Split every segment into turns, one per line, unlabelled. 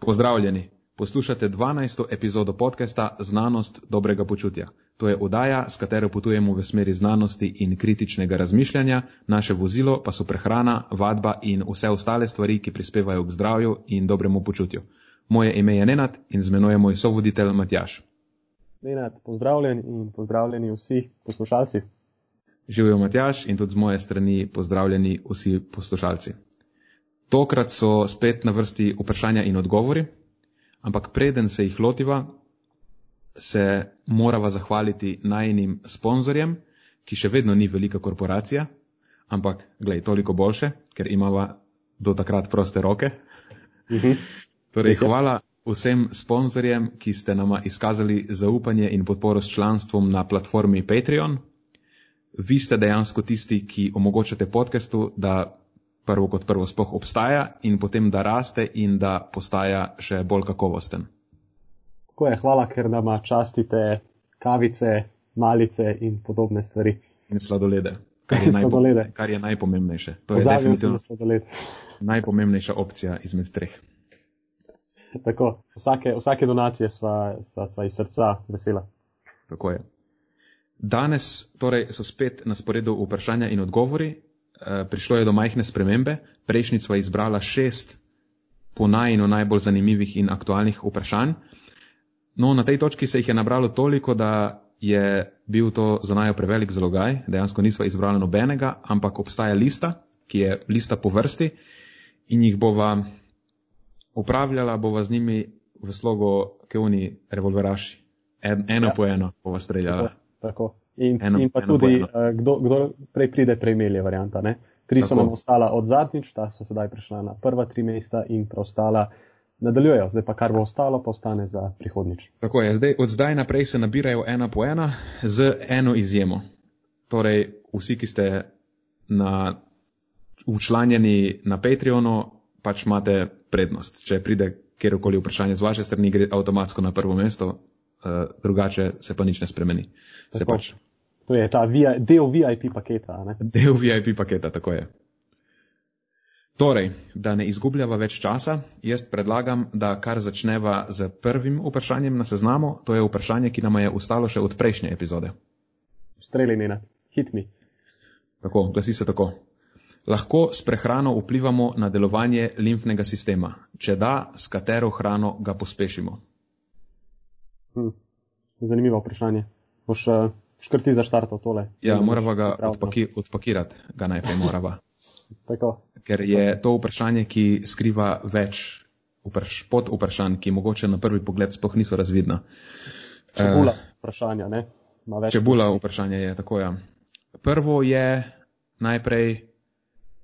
Pozdravljeni! Poslušate 12. epizodo podcasta Znanost dobrega počutja. To je oddaja, s katero potujemo v smeri znanosti in kritičnega razmišljanja, naše vozilo pa so prehrana, vadba in vse ostale stvari, ki prispevajo k zdravju in dobremu počutju. Moje ime je Nenad in z menoj je moj sovoditelj Matjaš.
Nenad, pozdravljen in pozdravljeni vsi poslušalci.
Živijo Matjaš in tudi z moje strani pozdravljeni vsi poslušalci. Tokrat so spet na vrsti vprašanja in odgovori, ampak preden se jih lotiva, se morava zahvaliti najnim sponzorjem, ki še vedno ni velika korporacija, ampak glej, toliko boljše, ker imava do takrat proste roke.
Mhm.
Torej, hvala vsem sponzorjem, ki ste nama izkazali zaupanje in podporo s članstvom na platformi Patreon. Vi ste dejansko tisti, ki omogočate podcastu, da prvo kot prvo spoh obstaja in potem da raste in da postaja še bolj kakovosten.
Tako je, hvala, ker nam častite kavice, malice in podobne stvari.
In sladolede. Kar je, najpo
Sladolede.
kar je najpomembnejše. To je
Pozabil sem
definitivno najpomembnejša opcija izmed treh.
Tako, vsake, vsake donacije sva, sva, sva iz srca vesela.
Tako je. Danes torej so spet na sporedu vprašanja in odgovori. Eh, Prišlo je do majhne spremembe. Prejšnjič sva izbrala šest po najno najbolj zanimivih in aktualnih vprašanj. No, na tej točki se jih je nabralo toliko, da je bil to za najo prevelik zalogaj. Dejansko nisva izbrala nobenega, ampak obstaja lista, ki je lista po vrsti in jih bova upravljala, bova z njimi v slogu keuni revolveraši. En, eno
Ja.
po eno bova streljala.
Tako, tako. In,
Eno-
in pa
eno
tudi,
eno.
eh, kdo, kdo prej pride, prej melje varianta. Ne? Tri so
Tako.
nam ostala od zadnjič, ta so sedaj prišla na prva tri mesta in preostala nadaljujejo. Zdaj pa kar bo ostalo, pa ostane za prihodnič.
Tako je, zdaj, od zdaj naprej se nabirajo ena po ena, z eno izjemo. Torej, vsi, ki ste na, učlanjeni na Patreonu, pač imate prednost. Če pride kjerkoli vprašanje z vaše strani, gre avtomatsko na prvo mesto, uh, drugače se pa nič ne spremeni. Se
Tako.
pač
To je ta VI, del VIP paketa. Ne?
del VIP paketa, tako je. Torej, da ne izgubljava več časa, jaz predlagam, da kar začneva z prvim vprašanjem na seznamu. To je vprašanje, ki nam je ostalo še od prejšnje epizode.
Streli nena, hit mi.
Tako, glasi se tako. Lahko s prehrano vplivamo na delovanje limfnega sistema. Če da, s katero hrano ga pospešimo?
Hm. Zanimivo vprašanje. Boš uh, škrti zaštartal tole?
Ja, morava ga odpaki, odpakirati, ga najprej morava.
Tako.
Ker je to vprašanje, ki skriva več vpraš, pod vprašanj, ki mogoče na prvi pogled sploh niso razvidna.
Čebula vprašanja, ne?
Čebula vprašanje je tako, ja. Prvo je najprej,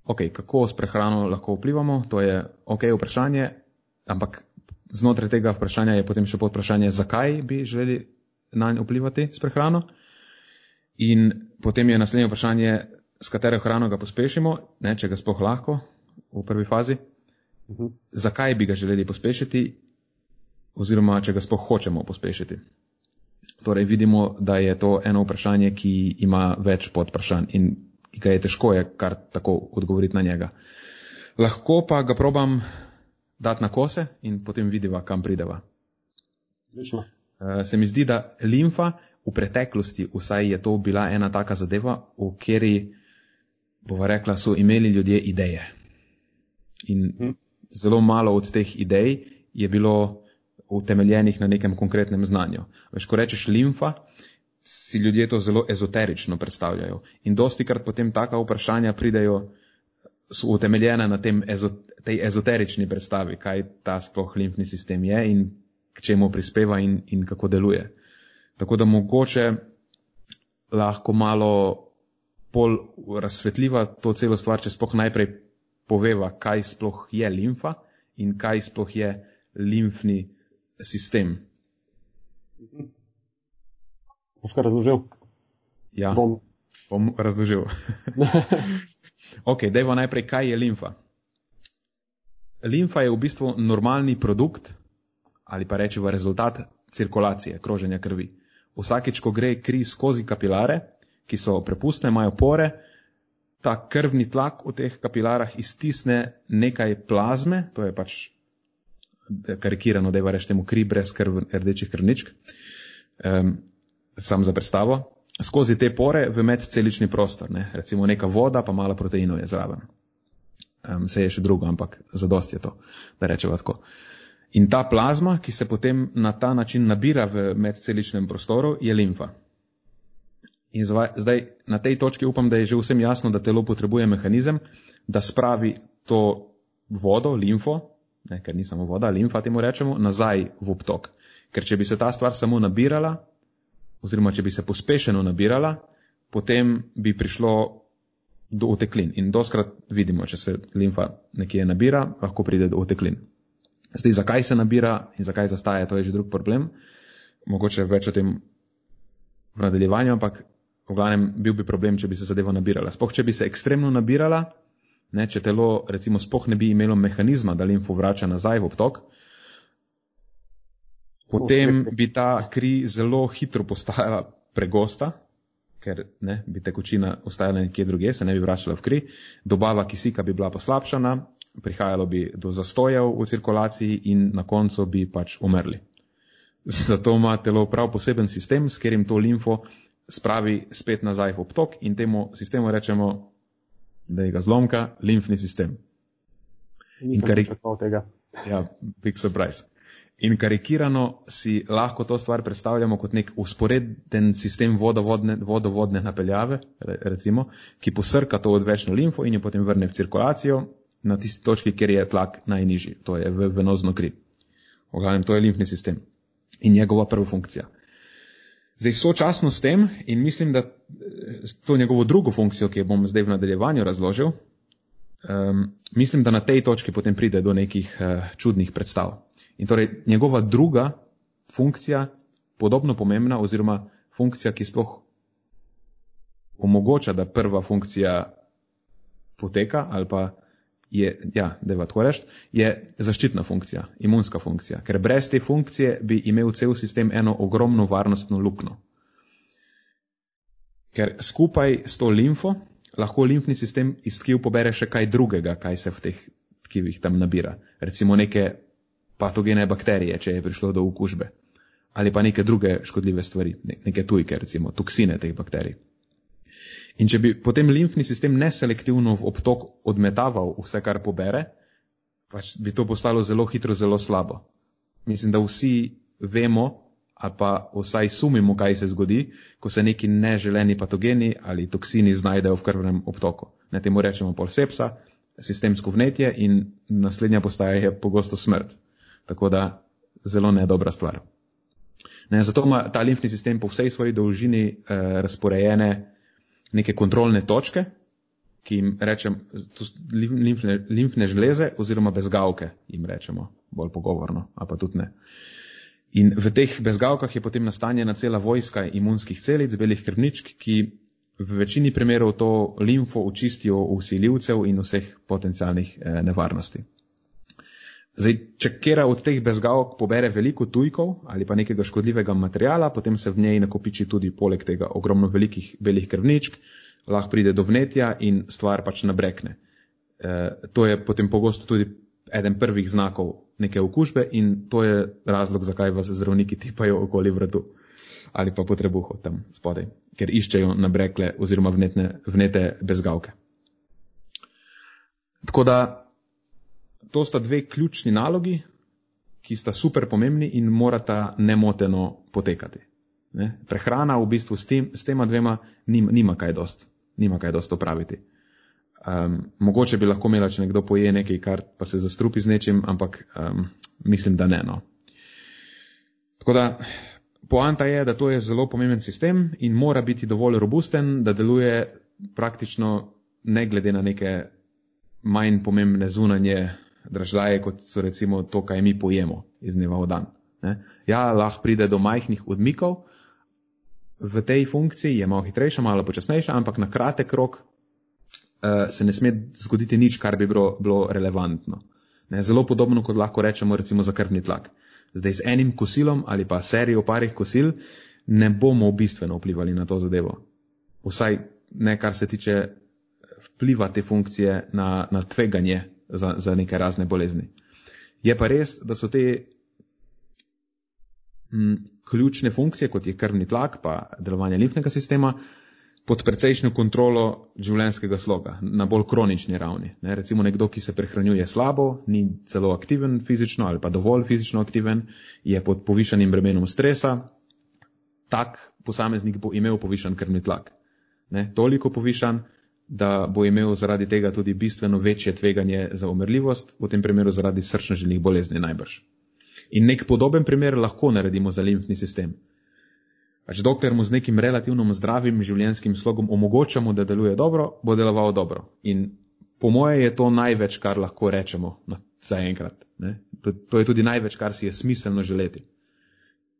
ok, kako s prehrano lahko vplivamo, to je ok vprašanje, ampak znotraj tega vprašanja je potem še pod vprašanje, zakaj bi želeli na nj vplivati s prehrano. In potem je naslednje vprašanje, s katero hrano ga pospešimo, ne, če ga sploh lahko v prvi fazi.
Mhm.
Zakaj bi ga želeli pospešiti, oziroma če ga sploh hočemo pospešiti. Torej vidimo, da je to eno vprašanje, ki ima več podvprašanj in ga je težko je kar tako odgovoriti na njega. Lahko pa ga probam dati na kose in potem vidiva, kam prideva. Eh, Se mi zdi, da limfa v preteklosti, vsaj je to bila ena taka zadeva, v kateri, bova rekla, so imeli ljudje ideje. In
Mhm.
zelo malo od teh idej je bilo utemeljenih na nekem konkretnem znanju. Veš, ko rečeš limfa, si ljudje to zelo ezoterično predstavljajo. In dosti krat potem taka vprašanja pridejo, so utemeljena na tem ezo, tej ezoterični predstavi, kaj ta sploh limfni sistem je in k čemu prispeva in, in kako deluje. Tako da mogoče lahko malo bolj razsvetljiva to celo stvar, če sploh najprej poveva, kaj sploh je limfa in kaj sploh je limfni sistem.
Boš kar razložil?
Ja,
Bom.
bom razložil. ok, dajmo najprej, kaj je limfa. Limfa je v bistvu normalni produkt ali pa rečemo rezultat cirkulacije, kroženja krvi. Vsakič, ko gre kri skozi kapilare, ki so prepustne, imajo pore, ta krvni tlak v teh kapilarah iztisne nekaj plazme, to je pač karikirano, da je vareš temu kri brez krv, rdečih krvničk, um, sam za predstavo, skozi te pore v medcelični prostor, ne? recimo neka voda, pa malo proteinov je zraven. Um, se je še drugo, ampak zadost je to, da rečemo tako. In ta plazma, ki se potem na ta način nabira v medceličnem prostoru, je limfa. In zdaj na tej točki upam, da je že vsem jasno, da telo potrebuje mehanizem, da spravi to vodo, limfo, ne, ker ni samo voda, limfa temu rečemo, nazaj v obtok. Ker če bi se ta stvar samo nabirala, oziroma če bi se pospešeno nabirala, potem bi prišlo do oteklin. In doskrat vidimo, če se limfa nekje nabira, lahko pride do oteklin. Zdaj, zakaj se nabira in zakaj zastaja, to je že drug problem. Mogoče več o tem v nadaljevanju, ampak v glavnem bil bi problem, če bi se zadeva nabirala. Spoh, če bi se ekstremno nabirala, ne, če telo recimo spoh ne bi imelo mehanizma, da limfo vrača nazaj v obtok, potem bi ta kri zelo hitro postajala pregosta, ker ne, bi tekočina ostajala nekje druge, se ne bi vračala v kri, dobava kisika bi bila poslabšana, prihajalo bi do zastojev v cirkulaciji in na koncu bi pač umrli. Zato ima telo prav poseben sistem, s katerim to limfo spravi spet nazaj v obtok in temu sistemu rečemo da je ga zlomka, limfni sistem.
In karik... tega.
Ja, big surprise. In karikirano si lahko to stvar predstavljamo kot nek usporeden sistem vodovodne, vodovodne napeljave, recimo, ki posrka to odvečno limfo in jo potem vrne v cirkulacijo na tisti točki, kjer je tlak najnižji, to je v venozno kri. Oglavnem, to je limfni sistem in njegova prva funkcija. Zdaj, sočasno s tem in mislim, da eh, to njegovo drugo funkcijo, ki jo bom zdaj v nadaljevanju razložil, um, mislim, da na tej točki potem pride do nekih uh, čudnih predstav. In torej njegova druga funkcija, podobno pomembna, oziroma funkcija, ki sploh omogoča, da prva funkcija poteka ali pa je, ja, da je tako reči, je zaščitna funkcija, imunska funkcija, ker brez te funkcije bi imel cel sistem eno ogromno varnostno luknjo. Ker skupaj s to limfo lahko limfni sistem iz tkiv pobere še kaj drugega, kaj se v teh tkivih tam nabira. Recimo neke patogene bakterije, če je prišlo do okužbe. Ali pa neke druge škodljive stvari, neke tujke, recimo toksine teh bakterij. In če bi potem limfni sistem neselektivno v obtok odmetaval vse, kar pobere, pač bi to postalo zelo hitro, zelo slabo. Mislim, da vsi vemo, ali pa vsaj sumimo, kaj se zgodi, ko se neki neželeni patogeni ali toksini znajdejo v krvnem obtoku. Ne temu rečemo pol sepsa, sistemsko vnetje in naslednja postaja je pogosto smrt. Tako da zelo nedobra stvar. Ne, zato ima ta limfni sistem po vsej svoji dolžini eh, razporejene neke kontrolne točke, ki jim rečem, limfne, limfne žleze oziroma bezgavke jim rečemo, bolj pogovorno, a pa tudi ne. In v teh bezgavkah je potem nastanjena cela vojska imunskih celic, belih krvničk, ki v večini primerov to limfo očistijo usiljivcev in vseh potencialnih eh, nevarnosti. Zdaj, če kera od teh bezgavk pobere veliko tujkov ali pa nekega škodljivega materijala, potem se v njej nakopiči tudi poleg tega ogromno velikih belih krvničk, lahko pride do vnetja in stvar pač nabrekne. E, to je potem pogosto tudi eden prvih znakov neke okužbe in to je razlog, zakaj vas zdravniki tipajo okoli vratu ali pa potrebuho tam spodaj, ker iščejo nabrekle oziroma vnetne, vnete bezgavke. Tako da to sta dve ključni nalogi, ki sta super pomembni in morata nemoteno potekati. Ne? Prehrana v bistvu s, tem, s tema dvema nima, nima kaj dost, nima kaj dost opraviti. Um, mogoče bi lahko imela, če nekdo poje nekaj, kar pa se zastrupi z nečim, ampak um, mislim, da ne. No. Tako da poanta je, da to je zelo pomemben sistem in mora biti dovolj robusten, da deluje praktično ne glede na neke manj pomembne zunanje dražljaje, kot so recimo to, kaj mi pojemo iz dneva v dan. Ne? Ja, lahko pride do majhnih odmikov v tej funkciji, je malo hitrejša, malo počasnejša, ampak na kratek rok uh, se ne sme zgoditi nič, kar bi bilo, bilo relevantno. Ne? Zelo podobno, kot lahko rečemo recimo za krvni tlak. Zdaj z enim kosilom ali pa serijo parih kosil ne bomo bistveno vplivali na to zadevo. Vsaj ne, kar se tiče vpliva te funkcije na, na tveganje za, za neke razne bolezni. Je pa res, da so te m, ključne funkcije, kot je krvni tlak, pa delovanje limfnega sistema, pod precejšnjo kontrolo življenjskega sloga, na bolj kronični ravni. Ne, recimo nekdo, ki se prehranjuje slabo, ni celo aktiven fizično ali pa dovolj fizično aktiven, je pod povišanim bremenom stresa, tak posameznik bo imel povišan krvni tlak. Ne, toliko povišan, da bo imel zaradi tega tudi bistveno večje tveganje za umrljivost, v tem primeru zaradi srčno-žilnih bolezni najbrž. In nek podoben primer lahko naredimo za limfni sistem. Pač dokler mu z nekim relativno zdravim življenjskim slogom omogočamo, da deluje dobro, bo deloval dobro. In po moje je to največ, kar lahko rečemo na, za enkrat. To, to je tudi največ, kar si je smiselno želeti.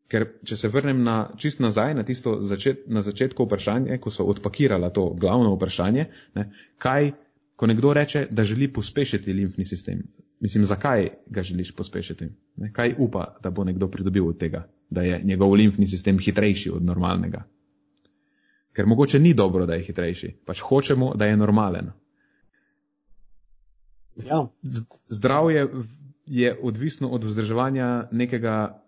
Ker, če se vrnem na, čist nazaj na tisto začet, na začetku vprašanje, ko so odpakirala to glavno vprašanje, ne, kaj, ko nekdo reče, da želi pospešiti limfni sistem, mislim, zakaj ga želiš pospešiti? Ne, kaj upa, da bo nekdo pridobil od tega, da je njegov limfni sistem hitrejši od normalnega? Ker mogoče ni dobro, da je hitrejši, pač hočemo, da je normalen.
Ja.
Zdravje je odvisno od vzdrževanja nekega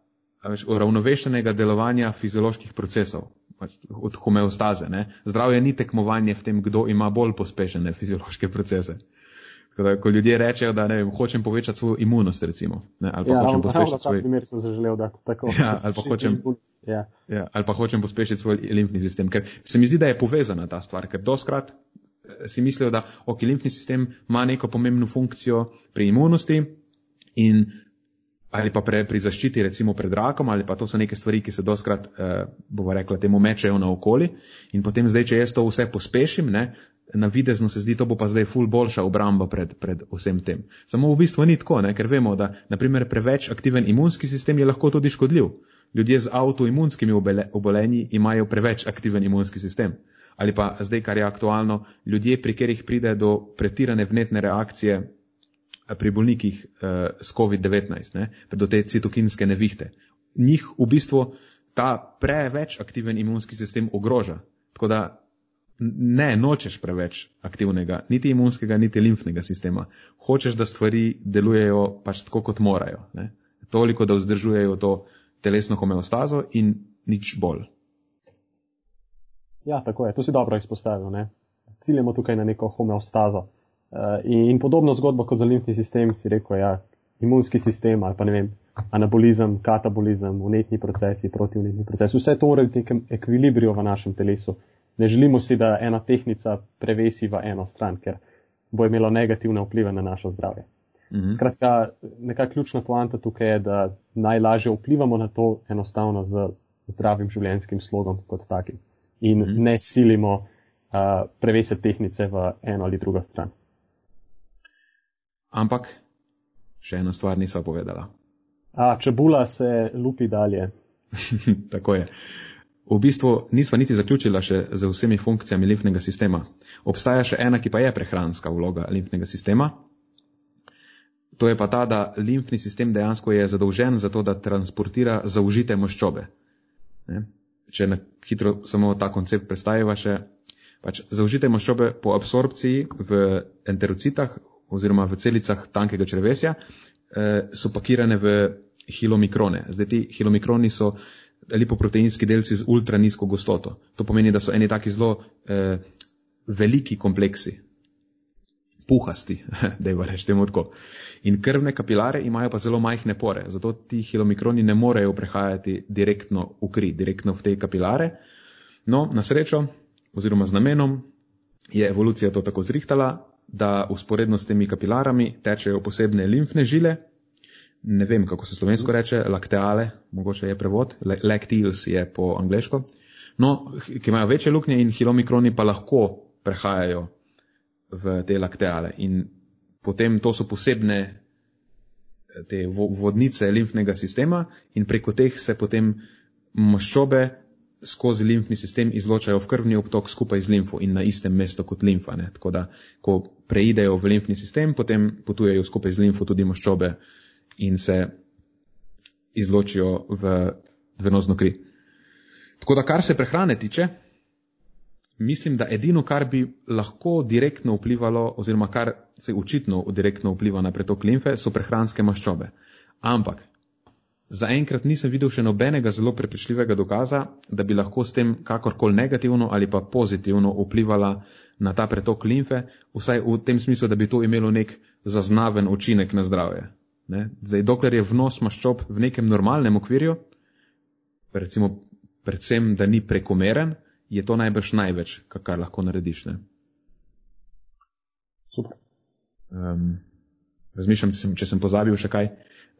veš, uravnovešenega delovanja fizioloških procesov, pač od homeostaze. Ne? Zdravje ni tekmovanje v tem, kdo ima bolj pospešene fiziološke procese. Da, ko ljudje rečejo, da vem, hočem povečati svojo imunost, recimo, ne, ali pa
ja,
hočem pospešiti svoj
primer, sem zaželel, da tako.
Ja, ali pa hočem.
Ja.
Ja, ali pa hočem pospešiti svoj limfni sistem. Ker se mi zdi, da je povezana ta stvar, ker doskrat eh, si mislijo, da ok, limfni sistem ima neko pomembno funkcijo pri imunosti in ali pa pre, pri zaščiti recimo pred rakom, ali pa to so neke stvari, ki se doskrat, eh, bomo rekla, temu mečejo naokoli in potem zdaj, če jaz to vse pospešim, ne, na videzno se zdi, to bo pa zdaj ful boljša obramba pred, pred vsem tem. Samo v bistvu ni tako, ne, ker vemo, da naprimer preveč aktiven imunski sistem je lahko tudi škodljiv. Ljudje z avtoimunskimi obolenji imajo preveč aktiven imunski sistem. Ali pa zdaj, kar je aktualno, ljudje, pri katerih pride do pretirane vnetne reakcije pri bolnikih uh, s COVID-19, do te citokinske nevihte. Njih v bistvu ta preveč aktiven imunski sistem ogroža. Tako da ne nočeš preveč aktivnega, niti imunskega, niti limfnega sistema. Hočeš, da stvari delujejo pač tako, kot morajo. Ne? Toliko, da vzdržujejo to telesno homeostazo in nič bolj.
Ja, tako je. To si dobro izpostavil. Ne? Ciljamo tukaj na neko homeostazo. Uh, in podobno zgodbo kot za limfni sistem, si rekel, ja, imunski sistem ali pa ne vem, anabolizem, katabolizem, unetni procesi, protivnetni procesi, vse to mora biti nekem ekvilibriju v našem telesu. Ne želimo si, da ena tehnika prevesi v eno stran, ker bo imelo negativne vplive na naše zdravje. Mhm. Skratka, neka ključna poanta tukaj je, da najlažje vplivamo na to enostavno z zdravim življenjskim slogom kot takim in mhm. ne silimo uh, prevesiti tehnice v eno ali drugo stran.
Ampak še eno stvar nisva povedala.
A, čebula se lupi dalje.
Tako je. V bistvu nisva niti zaključila še z vsemi funkcijami limfnega sistema. Obstaja še ena, ki pa je prehranska vloga limfnega sistema. To je pa ta, da limfni sistem dejansko je zadolžen za to, da transportira zaužite maščobe. Ne? Če na hitro samo ta koncept predstaviva še, pač zaužite maščobe po absorpciji v enterocitah oziroma v celicah tankega črevesja, eh, so pakirane v hilomikrone. Zdaj ti hilomikroni so lipoproteinski delci z ultra nizko gostoto. To pomeni, da so eni taki zelo eh, veliki kompleksi, puhasti, da je reč temu tako. In krvne kapilare imajo pa zelo majhne pore, zato ti hilomikroni ne morejo prehajati direktno v kri, direktno v te kapilare. No, na srečo oziroma z namenom je evolucija to tako zrihtala, da usporedno s temi kapilarami tečejo posebne limfne žile, ne vem, kako se slovensko reče, lakteale, mogoče je prevod, lacteals je po angliško, no, ki imajo večje luknje in hilomikroni pa lahko prehajajo v te lakteale. In potem to so posebne te vodnice limfnega sistema in preko teh se potem maščobe skozi limfni sistem izločajo v krvni obtok skupaj z limfo in na istem mestu kot limfa. Ne. Tako da, ko preidejo v limfni sistem, potem potujejo skupaj z limfo tudi maščobe in se izločijo v venozno kri. Tako da, kar se prehrane tiče, mislim, da edino, kar bi lahko direktno vplivalo, oziroma kar se očitno direktno vpliva na pretok limfe, so prehranske maščobe. Ampak zaenkrat nisem videl še nobenega zelo prepričljivega dokaza, da bi lahko s tem kakorkoli negativno ali pa pozitivno vplivala na ta pretok limfe, vsaj v tem smislu, da bi to imelo nek zaznaven učinek na zdravje. Ne? Zdaj, dokler je vnos maščob v nekem normalnem okvirju, recimo predvsem, da ni prekomeren, je to najbrž največ, kar lahko narediš. Ne?
Super.
Um, razmišljam, če sem, če sem pozabil še kaj.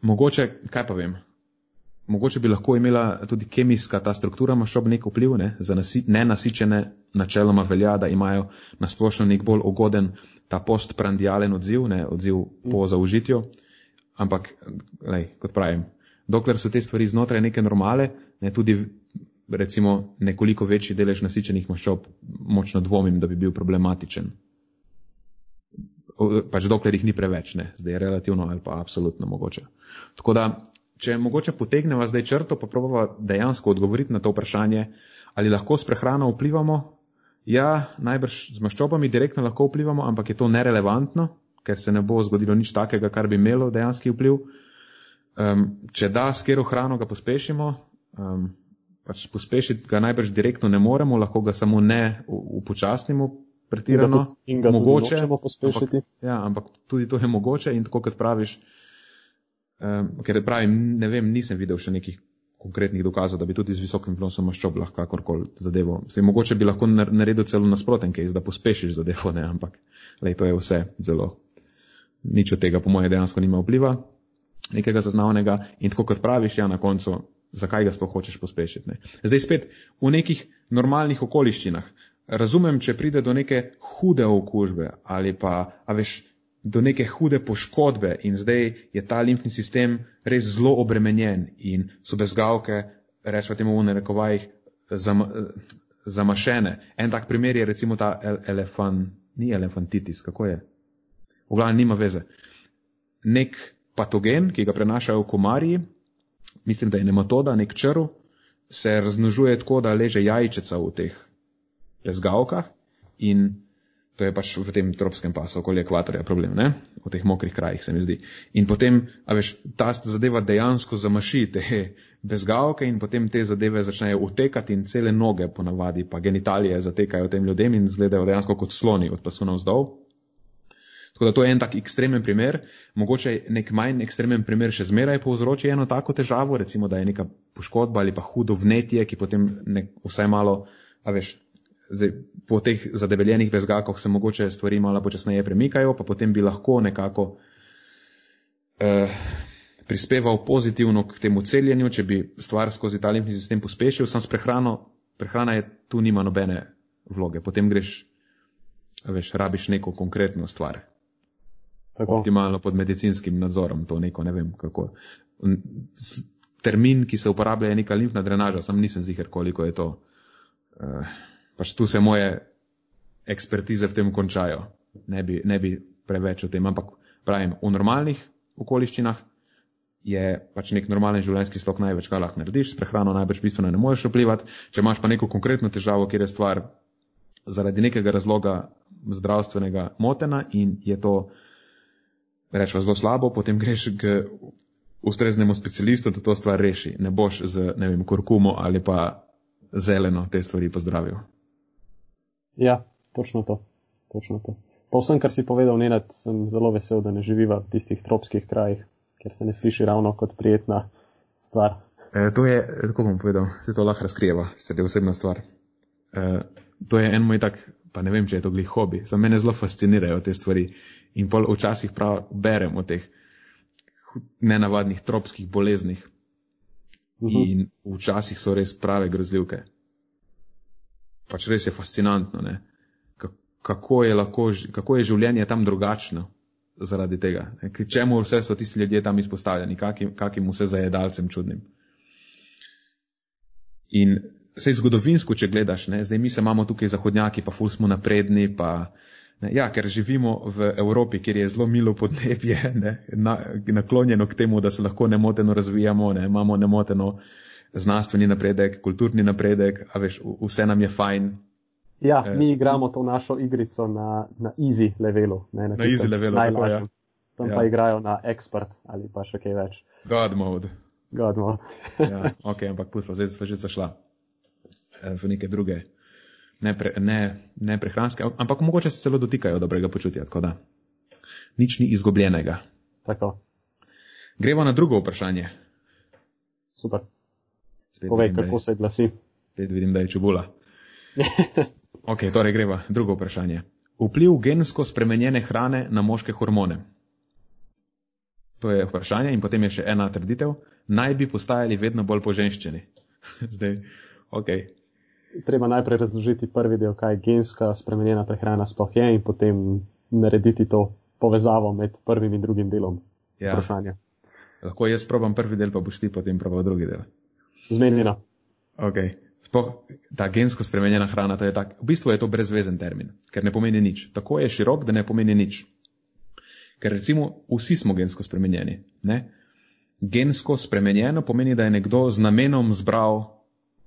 Mogoče, kaj pa vem, mogoče bi lahko imela tudi kemijska ta struktura maščob nek vpliv, ne? za nasi, nenasičene načeloma velja, da imajo nasplošno nek bolj ugoden ta postprandialen odziv, ne? odziv po zaužitju. Ampak, lej, kot pravim, dokler so te stvari znotraj neke normale, ne, tudi recimo nekoliko večji delež nasičenih maščob, močno dvomim, da bi bil problematičen. Pač dokler jih ni preveč, ne, zdaj je relativno ali pa absolutno mogoče. Tako da, če mogoče potegneva zdaj črto, pa probava dejansko odgovoriti na to vprašanje, ali lahko s prehrano vplivamo. Ja, najbrž z maščobami direktno lahko vplivamo, ampak je to nerelevantno, ker se ne bo zgodilo nič takega, kar bi imelo dejanski vpliv. Um, če da, s kero hrano ga pospešimo, um, pač pospešiti ga najbrž direktno ne moremo, lahko ga samo ne upočasnimo pretirano.
In ga mogoče tudi pospešiti.
Ampak, ja, ampak tudi to je mogoče in tako kot praviš, um, ker pravim, ne vem, nisem videl še nekih konkretnih dokazov, da bi tudi z visokim vnosom maščob lahko kakorkoli zadevo. Sej, mogoče bi lahko naredil celo nasproten case, da pospešiš zadevo, ne, ampak lej, to je vse zelo. Nič od tega, po moje, dejansko nima vpliva nekega zaznavnega in tako kot praviš, ja, na koncu zakaj ga sploh hočeš pospešiti. Ne? Zdaj spet v nekih normalnih okoliščinah. Razumem, če pride do neke hude okužbe ali pa, a veš, do neke hude poškodbe in zdaj je ta limfni sistem res zelo obremenjen in so bezgavke, rečemo temu v narekovajih, zam, zamašene. En tak primer je recimo ta elefant, ni elefantitis, kako je? V glavnem nima veze. Nek patogen, ki ga prenašajo komarji, mislim, da je nematoda, nek črv, se raznožuje tako, da leže jajčica v teh lezgavkah in to je pač v tem tropskem pasu okoli ekvatorja problem, ne? v teh mokrih krajih se mi zdi. In potem, a veš, ta zadeva dejansko zamaši te bezgavke in potem te zadeve začnejo utekati in cele noge ponavadi, pa genitalije zatekajo tem ljudem in izgledajo dejansko kot sloni od pasu navzdol. Tako da to je en tak ekstremen primer, mogoče nek manj ekstremen primer še zmeraj povzroči eno tako težavo, recimo da je neka poškodba ali pa hudo vnetje, ki potem nek, vsaj malo, a veš, zdaj, po teh zadebeljenih bezgakah se mogoče stvari malo počasneje premikajo, pa potem bi lahko nekako eh, prispeval pozitivno k temu celjenju, če bi stvar skozi ta limfni sistem pospešil, sam s prehrano, prehrana je tu nima nobene vloge, potem greš, a veš, rabiš neko konkretno stvar. Tako. optimalno pod medicinskim nadzorom, to neko ne vem kako. Termin, ki se uporablja, je neka limfna drenaža, sam nisem ziger, koliko je to. Uh, pač tu se moje ekspertize v tem končajo. Ne bi, ne bi preveč o tem, ampak pravim, v normalnih okoliščinah je pač nek normalen življenjski slog največ, kar lahko narediš, s prehrano največ bistveno ne moreš vplivati. Če imaš pa neko konkretno težavo, kjer je stvar zaradi nekega razloga zdravstvenega motena in je to rečemo zelo slabo, potem greš k ustreznemu specialistu, da to stvar reši. Ne boš z, ne vem, kurkumo ali pa zeleno te stvari pozdravil.
Ja, točno to. Točno to. Po vsem, kar si povedal, Nenad, sem zelo vesel, da ne živiva v tistih tropskih krajih, ker se ne sliši ravno kot prijetna stvar.
E, to je, kako bom povedal, se to lahko razkrijeva, se je osebna stvar. E, to je en moj tak pa ne vem, če je to glih hobi. Za mene zelo fascinirajo te stvari in pol včasih prav berem o teh nenavadnih tropskih boleznih. Uh mhm. -huh. In včasih so res prave grozljivke. Pač res je fascinantno, ne? Kako je, lahko, kako je življenje tam drugačno zaradi tega. Ne? Čemu vse so tisti ljudje tam izpostavljeni, kakim, kakim vse zajedalcem čudnim. In Sej zgodovinsko, če gledaš, ne, zdaj mi se imamo tukaj zahodnjaki, pa ful smo napredni, pa, ne, ja, ker živimo v Evropi, kjer je zelo milo podnebje, ne, na, naklonjeno k temu, da se lahko nemoteno razvijamo, ne, imamo nemoteno znanstveni napredek, kulturni napredek, a veš, vse nam je fajn.
Ja, eh, mi igramo to našo igrico na, na easy levelu. Ne,
na na easy levelu, tako je. Ja.
Tam ja. pa igrajo na expert ali pa še kaj več.
God mode.
God mode.
ja, ok, ampak pusla, zdaj smo že zašla eh, v neke druge, ne, pre, ne, ne prehranske, ampak mogoče se celo dotikajo dobrega počutja, tako da nič ni izgubljenega.
Tako.
Gremo na drugo vprašanje.
Super. Spet Povej, vidim, kako je, se glasi.
Spet vidim, da je čubula. ok, torej greva. Drugo vprašanje. Vpliv gensko spremenjene hrane na moške hormone. To je vprašanje in potem je še ena trditev. Naj bi postajali vedno bolj poženščeni. Zdaj, ok.
Treba najprej razložiti prvi del, kaj genska spremenjena prehrana sploh je in potem narediti to povezavo med prvim in drugim delom ja. vprašanja.
Lahko jaz probam prvi del, pa boš ti potem probal drugi del.
Zmenjeno.
Ok. Spoh, ta gensko spremenjena hrana, to je tak, v bistvu je to brezvezen termin, ker ne pomeni nič. Tako je širok, da ne pomeni nič. Ker recimo vsi smo gensko spremenjeni. Ne? Gensko spremenjeno pomeni, da je nekdo z namenom zbral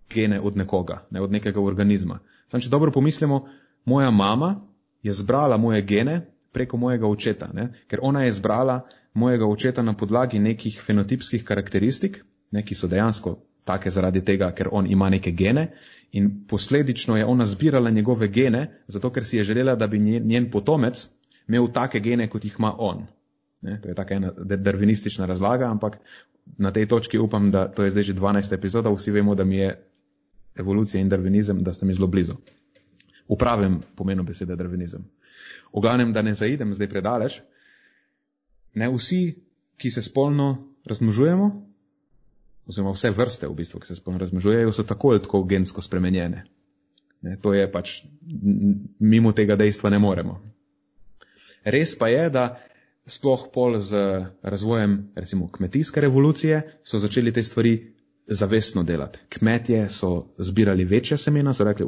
gene od nekoga, ne od nekega organizma. Sam, če dobro pomislimo, moja mama je zbrala moje gene preko mojega očeta, ne? ker ona je zbrala mojega očeta na podlagi nekih fenotipskih karakteristik, ne, ki so dejansko take zaradi tega, ker on ima neke gene in posledično je ona zbirala njegove gene, zato ker si je želela, da bi njen, potomec imel take gene, kot jih ima on. Ne, to je taka ena darvinistična razlaga, ampak na tej točki upam, da to je zdaj že 12. epizoda, vsi vemo, da mi je evolucija in darvinizem, da sta mi zelo blizu. V pravem pomenu besede darvinizem. V glavnem, da ne zaidem zdaj predaleč, ne vsi, ki se spolno razmnožujemo, oziroma vse vrste v bistvu, ki se spolno razmnožujejo, so tako ali tako gensko spremenjene. Ne, to je pač, mimo tega dejstva ne moremo. Res pa je, da sploh pol z razvojem recimo kmetijske revolucije so začeli te stvari zavestno delati. Kmetje so zbirali večja semena, so rekli,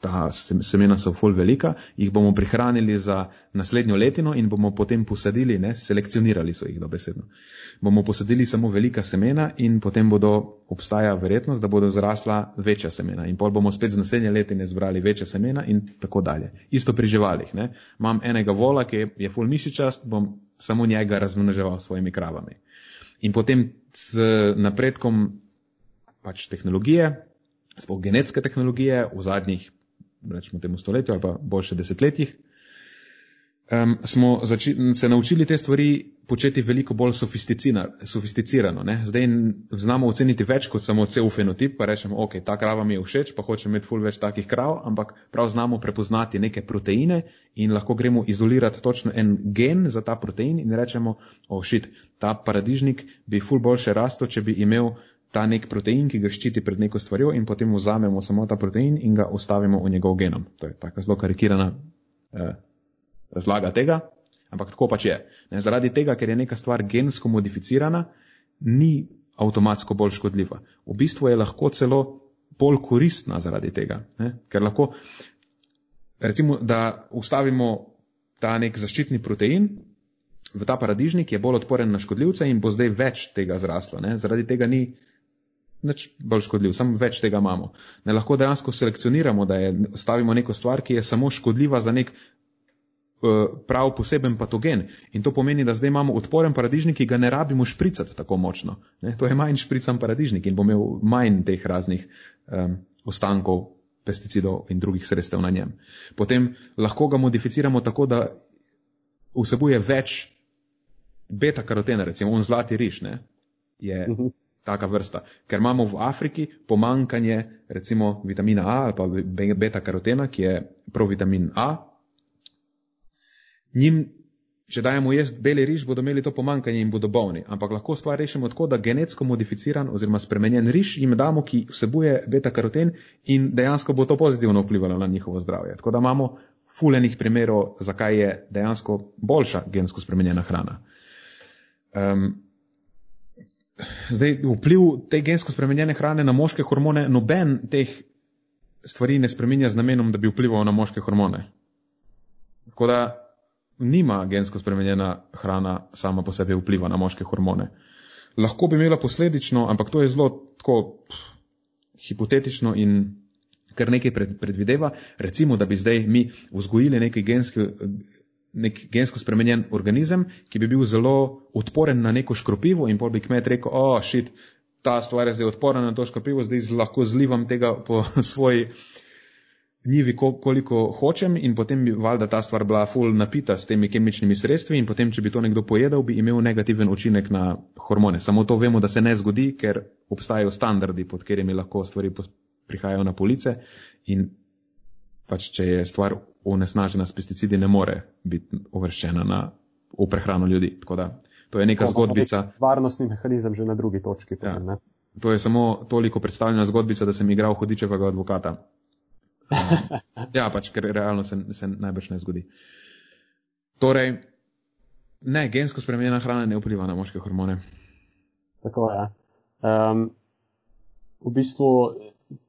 ta semena so ful velika, jih bomo prihranili za naslednjo letino in bomo potem posadili, ne, selekcionirali so jih dobesedno. Bomo posadili samo velika semena in potem bodo obstaja verjetnost, da bodo zrasla večja semena in pol bomo spet z naslednje letine zbrali večja semena in tako dalje. Isto pri živalih. Ne. Imam enega vola, ki je ful mišičast, bom samo njega razmnoževal s svojimi kravami. In potem s napredkom pač tehnologije, sploh genetske tehnologije v zadnjih rečemo temu stoletju ali pa boljše desetletjih, um, smo se naučili te stvari početi veliko bolj sofisticirano. Ne? Zdaj znamo oceniti več kot samo cel fenotip, pa rečemo, ok, ta krava mi je všeč, pa hočem imeti ful več takih krav, ampak prav znamo prepoznati neke proteine in lahko gremo izolirati točno en gen za ta protein in rečemo, oh shit, ta paradižnik bi ful boljše rasto, če bi imel ta nek protein, ki ga ščiti pred neko stvarjo in potem vzamemo samo ta protein in ga ostavimo v njegov genom. To je taka zelo karikirana eh, razlaga tega, ampak tako pač je. Ne, zaradi tega, ker je neka stvar gensko modificirana, ni avtomatsko bolj škodljiva. V bistvu je lahko celo bolj koristna zaradi tega, ne, ker lahko, recimo, da ustavimo ta nek zaščitni protein, v ta paradižnik je bolj odporen na škodljivce in bo zdaj več tega zraslo. Ne. Zaradi tega ni nič bolj škodljiv, samo več tega imamo. Ne lahko dejansko selekcioniramo, da je, stavimo neko stvar, ki je samo škodljiva za nek uh, prav poseben patogen. In to pomeni, da zdaj imamo odporen paradižnik, ki ga ne rabimo špricati tako močno. Ne? To je manj šprican paradižnik in bo imel manj teh raznih um, ostankov pesticidov in drugih sredstev na njem. Potem lahko ga modificiramo tako, da vsebuje več beta karotena, recimo on zlati riž, ne? je uh mhm. -huh taka vrsta. Ker imamo v Afriki pomankanje recimo vitamina A ali pa beta karotena, ki je provitamin A. Njim, če dajemo jesti beli riž, bodo imeli to pomankanje in bodo bolni. Ampak lahko stvar rešimo tako, da genetsko modificiran oziroma spremenjen riž jim damo, ki vsebuje beta karoten in dejansko bo to pozitivno vplivalo na njihovo zdravje. Tako da imamo fulenih primerov, zakaj je dejansko boljša gensko spremenjena hrana. Um, zdaj vpliv te gensko spremenjene hrane na moške hormone, noben teh stvari ne spremenja z namenom, da bi vplival na moške hormone. Tako da nima gensko spremenjena hrana sama po sebi vpliva na moške hormone. Lahko bi imela posledično, ampak to je zelo tako hipotetično in kar nekaj pred, predvideva. Recimo, da bi zdaj mi vzgojili neki genski, nek gensko spremenjen organizem, ki bi bil zelo odporen na neko škropivo in pol bi kmet rekel, o, oh, šit, ta stvar je zdaj odporna na to škropivo, zdaj lahko zlivam tega po svoji njivi, koliko hočem in potem bi valjda ta stvar bila full napita s temi kemičnimi sredstvi in potem, če bi to nekdo pojedel, bi imel negativen učinek na hormone. Samo to vemo, da se ne zgodi, ker obstajajo standardi, pod katerimi lahko stvari prihajajo na police in pač, če je stvar onesnažena s pesticidi, ne more biti uvrščena na, v prehrano ljudi. Tako da to je neka
To
zgodbica.
nek Varnostni mehanizem že na drugi točki.
Ja.
Potem?
To je samo toliko predstavljena zgodbica, da sem igral hodičevega advokata. Ja, pač, ker realno se, se najbrž ne zgodi. Torej, ne, gensko spremenjena hrana ne vpliva na moške hormone.
Tako je. Um, v bistvu,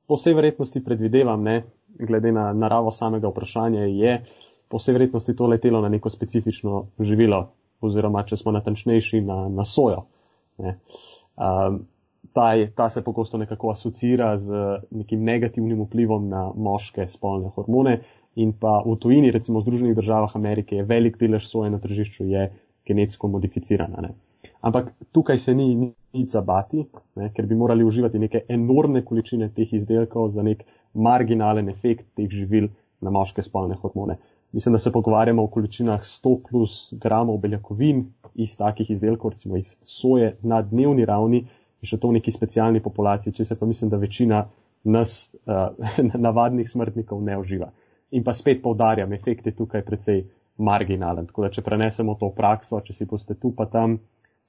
po vsej verjetnosti predvidevam, ne, glede na naravo samega vprašanja, je po vsej verjetnosti to letelo na neko specifično živilo, oziroma če smo natančnejši, na, na sojo. Ne. Um, ta, je, ta se pogosto nekako asocira z nekim negativnim vplivom na moške spolne hormone. In pa v tujini, recimo v Združenih državah Amerike, je velik delež soje na tržišču je genetsko modificirana. Ne. Ampak tukaj se ni nič zabati, ne, ker bi morali uživati neke enormne količine teh izdelkov za nek marginalen efekt teh živil na moške spolne hormone. Mislim, da se pogovarjamo o količinah 100 plus gramov beljakovin iz takih izdelkov, recimo iz soje na dnevni ravni, še to v neki specialni populaciji, če se pa mislim, da večina nas, uh, navadnih smrtnikov, ne uživa. In pa spet povdarjam, efekt je tukaj precej marginalen. Tako da, če prenesemo to v prakso, če si boste tu pa tam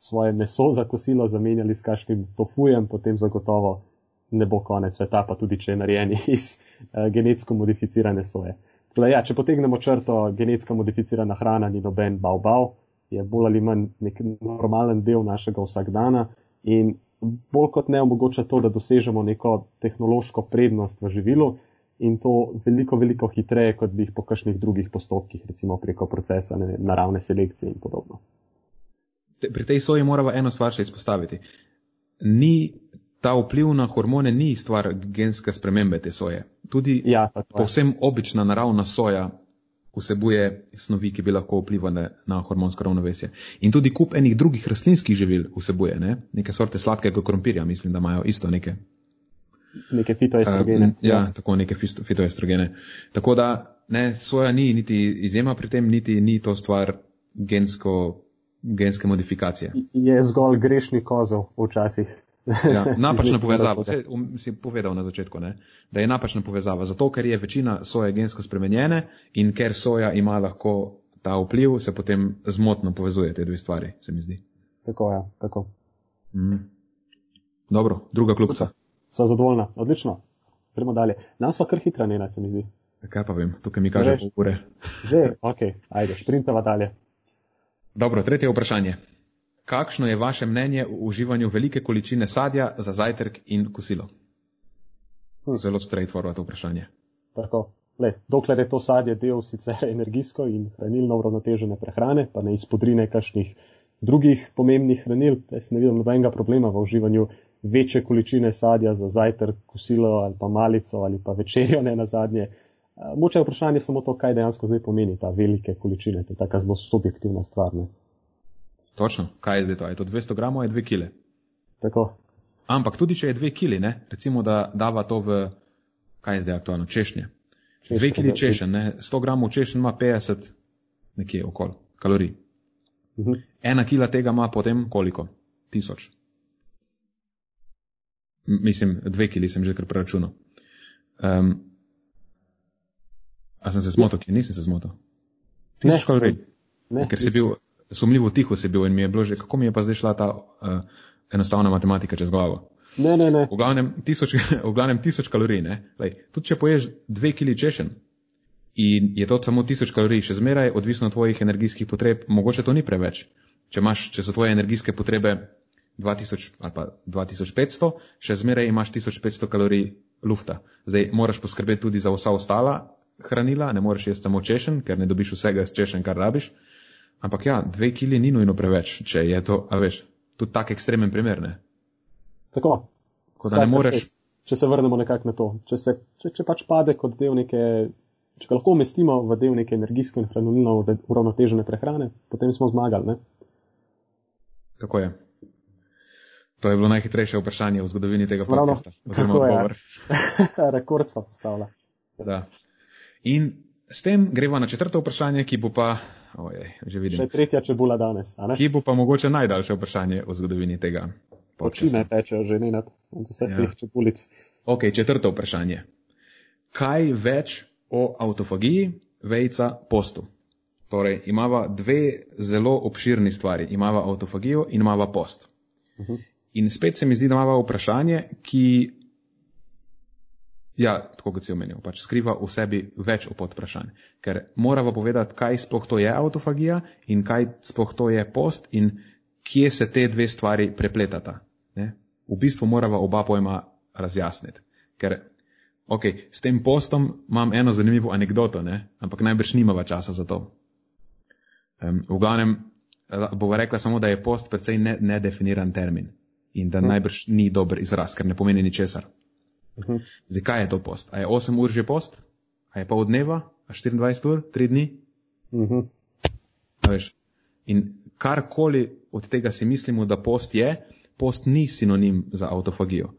svoje meso za kosilo zamenjali s kakšnim tofujem, potem zagotovo ne bo konec sveta, pa tudi če je narejen iz uh, genetsko modificirane soje. Da, ja, če potegnemo črto, genetsko modificirana hrana ni noben bav-bav, je bolj ali manj nek normalen del našega vsakdana in bolj kot ne omogoča to, da dosežemo neko tehnološko prednost v živilu in to veliko, veliko hitreje, kot bi jih po kakšnih drugih postopkih, recimo preko procesa ne, naravne selekcije in podobno.
Pri tej soji moramo eno stvar še izpostaviti. Ni ta vpliv na hormone ni stvar genske spremembe te soje. Tudi
Ja,
povsem obična naravna soja vsebuje snovi, ki bi lahko vplivali na hormonsko ravnovesje. In tudi kup enih drugih rastlinskih živil vsebuje, ne? neke sorte sladkega krompirja, mislim, da imajo isto neke.
Neke fitoestrogene.
Um, ja, tako neke fitoestrogene. Tako da ne, soja ni niti izjema pri tem, niti ni to stvar gensko, genske modifikacije.
Je zgolj grešni kozel včasih.
Ja, napačna povezava, vse um, si povedal na začetku, ne? da je napačna povezava, zato ker je večina soje gensko spremenjene in ker soja ima lahko ta vpliv, se potem zmotno povezuje te dve stvari, se mi zdi.
Tako je, tako.
Mm. Dobro, druga klubca.
Sva zadovoljna, odlično. Gremo dalje. Nam sva kar hitra njena, se mi zdi.
Kaj pa vem, tukaj mi kaže pol ure.
Že, ok, ajde, šprintava dalje.
Dobro, tretje vprašanje. Kakšno je vaše mnenje o uživanju velike količine sadja za zajtrk in kosilo?
Hm.
Zelo straightforward vprašanje.
Tako. Le, dokler je to sadje del sicer energijsko in hranilno uravnotežene prehrane, pa ne izpodrine kakšnih drugih pomembnih hranil, jaz ne vidim nobenega problema v uživanju večje količine sadja za zajtrk, kosilo ali pa malico ali pa večerjo ne na zadnje. Moče je vprašanje samo to, kaj dejansko zdaj pomeni ta velike količine, to je taka zelo subjektivna stvar. Ne?
Točno, kaj je zdaj to? Je to 200 gramov, je 2 kile.
Tako,
Ampak tudi če je 2 kili, ne? recimo da dava to v, kaj je zdaj aktualno, češnje.
Češenj,
2 kili češen, ne? 100 gramov češen ima 50 nekje okoli kalorij.
Mhm.
Ena kila tega ima potem koliko? Tisoč. Mislim, dve kili sem že kar preračunal. Um, a sem se zmotil, ki nisem se zmotil? Tisoč
Ne,
kalorij.
ne,
Ker si bil, sumljivo tiho si bil in mi je bilo že, kako mi je pa zdaj šla ta uh, enostavna matematika čez glavo.
Ne, ne, ne.
V glavnem tisoč, v glavnem tisoč kalorij, ne? Lej, tudi če poješ dve kili češen in je to samo tisoč kalorij, še zmeraj odvisno od tvojih energijskih potreb, mogoče to ni preveč. Če, imaš, če so tvoje energijske potrebe 2000 ali pa 2500, še zmeraj imaš 1500 kalorij lufta. Zdaj moraš poskrbeti tudi za vsa ostala hranila, ne moreš jesti samo češen, ker ne dobiš vsega z češen, kar rabiš. Ampak ja, dve kili ni nujno preveč, če je to, a veš, tudi tak ekstremen primer, ne?
Tako.
Tako da ne moreš,
spet, če se vrnemo nekako na to. Če, se, če, če pač pade kot del neke, če ga lahko umestimo v del neke energijsko in hranilno uravnotežene prehrane, potem smo zmagali. Ne?
Tako je. To je bilo najhitrejše vprašanje v zgodovini tega
Spravno,
podcasta.
Rekord smo postavili.
In s tem gremo na četrto vprašanje, ki bo pa, ojej, že vidim.
Še tretja čebula danes.
Ki bo pa mogoče najdaljše vprašanje v zgodovini tega.
Oči ne tečejo že ne nad vseh ja. teh čebulic.
Ok, četrto vprašanje. Kaj več o autofagiji, vejca, postu? Torej, imava dve zelo obširni stvari. Imava autofagijo in imava post. Uh mhm. -huh. In spet se mi zdi, da imava vprašanje, ki Ja, tako kot si omenil, pač skriva v sebi več podvprašanj. Ker moramo povedati, kaj sploh to je autofagija in kaj sploh to je post in kje se te dve stvari prepletata. Ne? V bistvu moramo oba pojma razjasniti. Ker, ok, s tem postom imam eno zanimivo anegdoto, ne? ampak najbrž nimava časa za to. Um, v glavnem, bova rekla samo, da je post precej nedefiniran termin in da hm. najbrž ni dober izraz, ker ne pomeni ničesar. -huh. Mhm. Zdaj, kaj je to post? A je 8 ur že post? A je pol dneva? A 24 ur? 3 dni? Uh
-huh.
veš, in karkoli od tega si mislimo, da post je, post ni sinonim za autofagijo.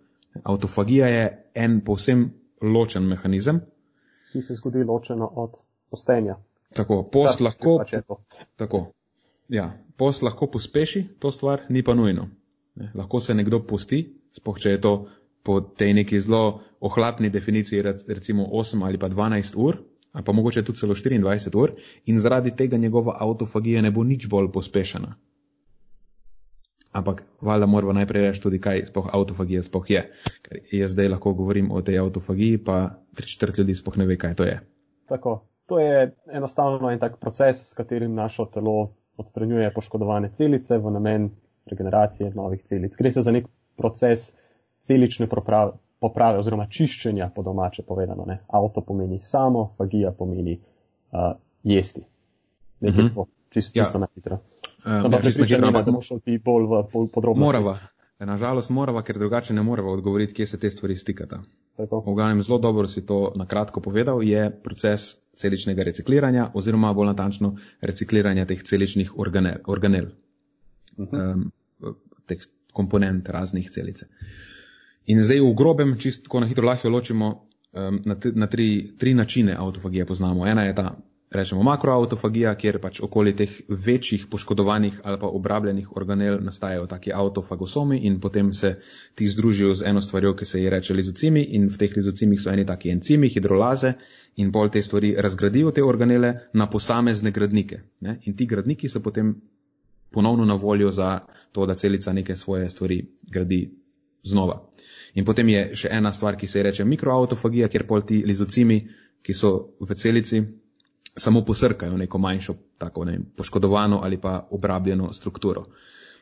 Autofagija je en povsem ločen mehanizem.
Ki se zgodi ločeno od postenja.
Tako, post da, lahko. Pač tako. Ja, post lahko pospeši to stvar, ni pa nujno. Ne, lahko se nekdo posti, spoh če je to po tej neki zelo ohlapni definiciji, recimo 8 ali pa 12 ur, ali pa mogoče tudi celo 24 ur, in zaradi tega njegova autofagija ne bo nič bolj pospešena. Ampak valjda moramo najprej reči tudi, kaj spoh autofagija spoh je. Ker jaz zdaj lahko govorim o tej autofagiji, pa tri četrt ljudi spoh ne ve, kaj to je.
Tako, to je enostavno en tak proces, s katerim naše telo odstranjuje poškodovane celice v namen regeneracije novih celic. Gre se za nek proces, celične poprave, poprave oziroma čiščenja, po domače povedano. Ne. Avto pomeni samo, fagija pomeni uh, jesti. Nekaj mm -hmm. čist, čisto ja. na hitro.
Um, ja, čisto na hitro, ampak
bomo šli bolj v pol podrobnosti.
Morava. Nažalost morava, ker drugače ne morava odgovoriti, kje se te stvari stikata. V glavnem zelo dobro si to na kratko povedal, je proces celičnega recikliranja oziroma bolj natančno recikliranja teh celičnih organel, organel uh -huh. um, teh komponent raznih celice. Uh, In zdaj v grobem, čisto na hitro lahko ločimo um, na, na tri, tri načine autofagije poznamo. Ena je ta, rečemo, makroautofagija, kjer pač okoli teh večjih poškodovanih ali pa obrabljenih organel nastajajo taki autofagosomi in potem se ti združijo z eno stvarjo, ki se je reče lizocimi in v teh lizocimih so eni taki encimi, hidrolaze in bolj te stvari razgradijo te organele na posamezne gradnike. Ne? In ti gradniki so potem ponovno na voljo za to, da celica neke svoje stvari gradi znova. In potem je še ena stvar, ki se je reče mikroautofagija, kjer pol ti lizocimi, ki so v celici, samo posrkajo neko manjšo, tako ne, poškodovano ali pa obrabljeno strukturo.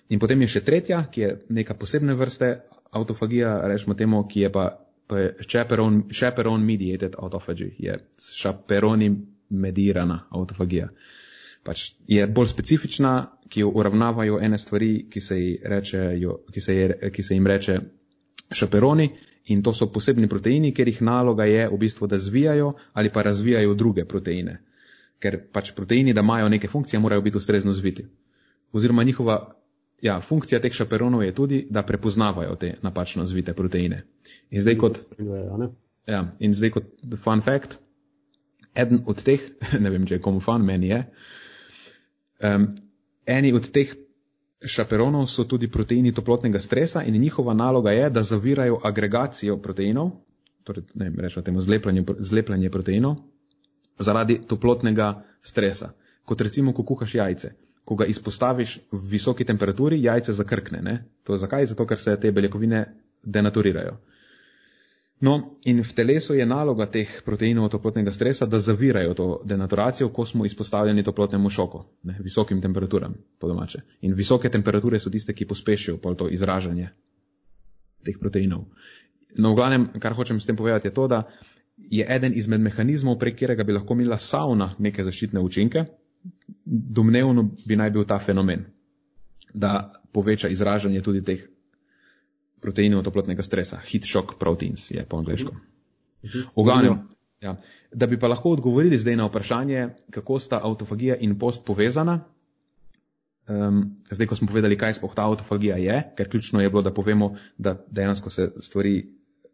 In potem je še tretja, ki je neka posebne vrste autofagija, rečemo temu, ki je pa, pa je chaperone, chaperone mediated autophagy, je chaperoni medirana autofagija. Pač je bolj specifična, ki jo uravnavajo ene stvari, ki se, rečejo, ki se, je, ki se jim reče šaperoni in to so posebni proteini, ker jih naloga je v bistvu, da zvijajo ali pa razvijajo druge proteine. Ker pač proteini, da imajo neke funkcije, morajo biti ustrezno zviti. Oziroma njihova ja, funkcija teh šaperonov je tudi, da prepoznavajo te napačno zvite proteine. In zdaj kot, ja, in zdaj kot fun fact, eden od teh, ne vem, če je komu fun, meni je, um, eni od teh šaperonov so tudi proteini toplotnega stresa in njihova naloga je, da zavirajo agregacijo proteinov, torej, ne vem, rečemo temu zlepljanje, zlepljanje proteinov, zaradi toplotnega stresa. Kot recimo, ko kuhaš jajce. Ko ga izpostaviš v visoki temperaturi, jajce zakrkne. Ne? To je zakaj? Zato, ker se te beljakovine denaturirajo. No, in v telesu je naloga teh proteinov toplotnega stresa, da zavirajo to denaturacijo, ko smo izpostavljeni toplotnemu šoku, ne, visokim temperaturam, po domače. In visoke temperature so tiste, ki pospešijo pol to izražanje teh proteinov. No, v glavnem, kar hočem s tem povedati, je to, da je eden izmed mehanizmov, prek katerega bi lahko imela sauna neke zaščitne učinke, domnevno bi naj bil ta fenomen, da poveča izražanje tudi teh proteinov toplotnega stresa. Heat shock proteins je po angliško. V glavnem, ja. da bi pa lahko odgovorili zdaj na vprašanje, kako sta autofagija in post povezana. Um, zdaj, ko smo povedali, kaj sploh ta autofagija je, ker ključno je bilo, da povemo, da dejansko se stvari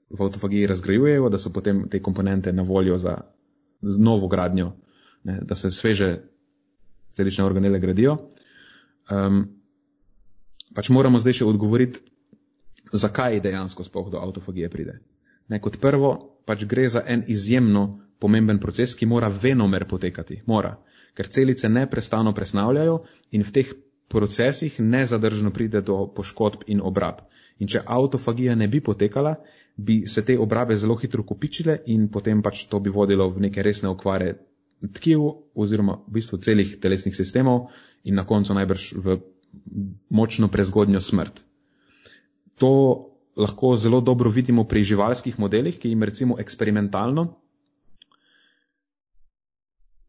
v autofagiji razgrajujejo, da so potem te komponente na voljo za novo gradnjo, ne, da se sveže celične organele gradijo. Um, pač moramo zdaj še odgovoriti, zakaj dejansko sploh do autofagije pride. Ne, kot prvo, pač gre za en izjemno pomemben proces, ki mora venomer potekati. Mora, ker celice neprestano presnavljajo in v teh procesih nezadržno pride do poškodb in obrab. In če autofagija ne bi potekala, bi se te obrabe zelo hitro kopičile in potem pač to bi vodilo v neke resne okvare tkiv oziroma v bistvu celih telesnih sistemov in na koncu najbrž v močno prezgodnjo smrt. To lahko zelo dobro vidimo pri živalskih modelih, ki jim recimo eksperimentalno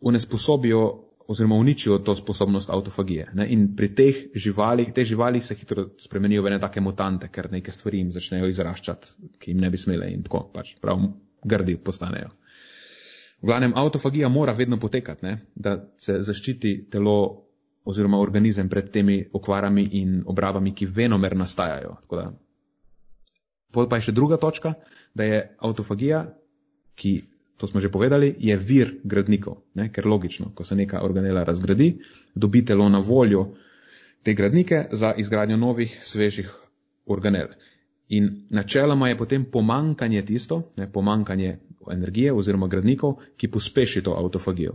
unesposobijo oziroma uničijo to sposobnost autofagije. Ne? In pri teh živalih, te živali se hitro spremenijo v ene take mutante, ker neke stvari jim začnejo izraščati, ki jim ne bi smele in tako pač prav grdi postanejo. V glavnem, autofagija mora vedno potekati, ne? da se zaščiti telo oziroma organizem pred temi okvarami in obrabami, ki venomer nastajajo. Potem pa je še druga točka, da je autofagija, ki, to smo že povedali, je vir gradnikov, ne? ker logično, ko se neka organela razgradi, dobi telo na voljo te gradnike za izgradnjo novih, svežih organel. In načeloma je potem pomankanje tisto, ne, pomankanje energije oziroma gradnikov, ki pospeši to autofagijo.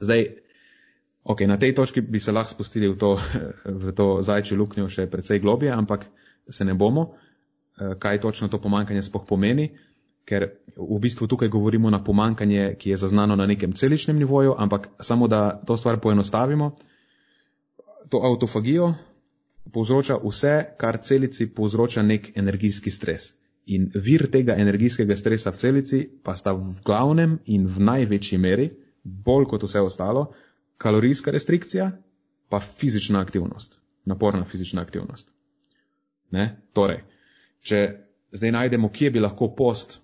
Zdaj, Ok, na tej točki bi se lahko spustili v to, v to zajčjo luknjo še precej globje, ampak se ne bomo, eh, kaj točno to pomankanje spoh pomeni, ker v bistvu tukaj govorimo na pomankanje, ki je zaznano na nekem celičnem nivoju, ampak samo da to stvar poenostavimo, to autofagijo povzroča vse, kar celici povzroča nek energijski stres. In vir tega energijskega stresa v celici pa sta v glavnem in v največji meri, bolj kot vse ostalo, kalorijska restrikcija, pa fizična aktivnost, naporna fizična aktivnost. Ne? Torej, če zdaj najdemo, kje bi lahko post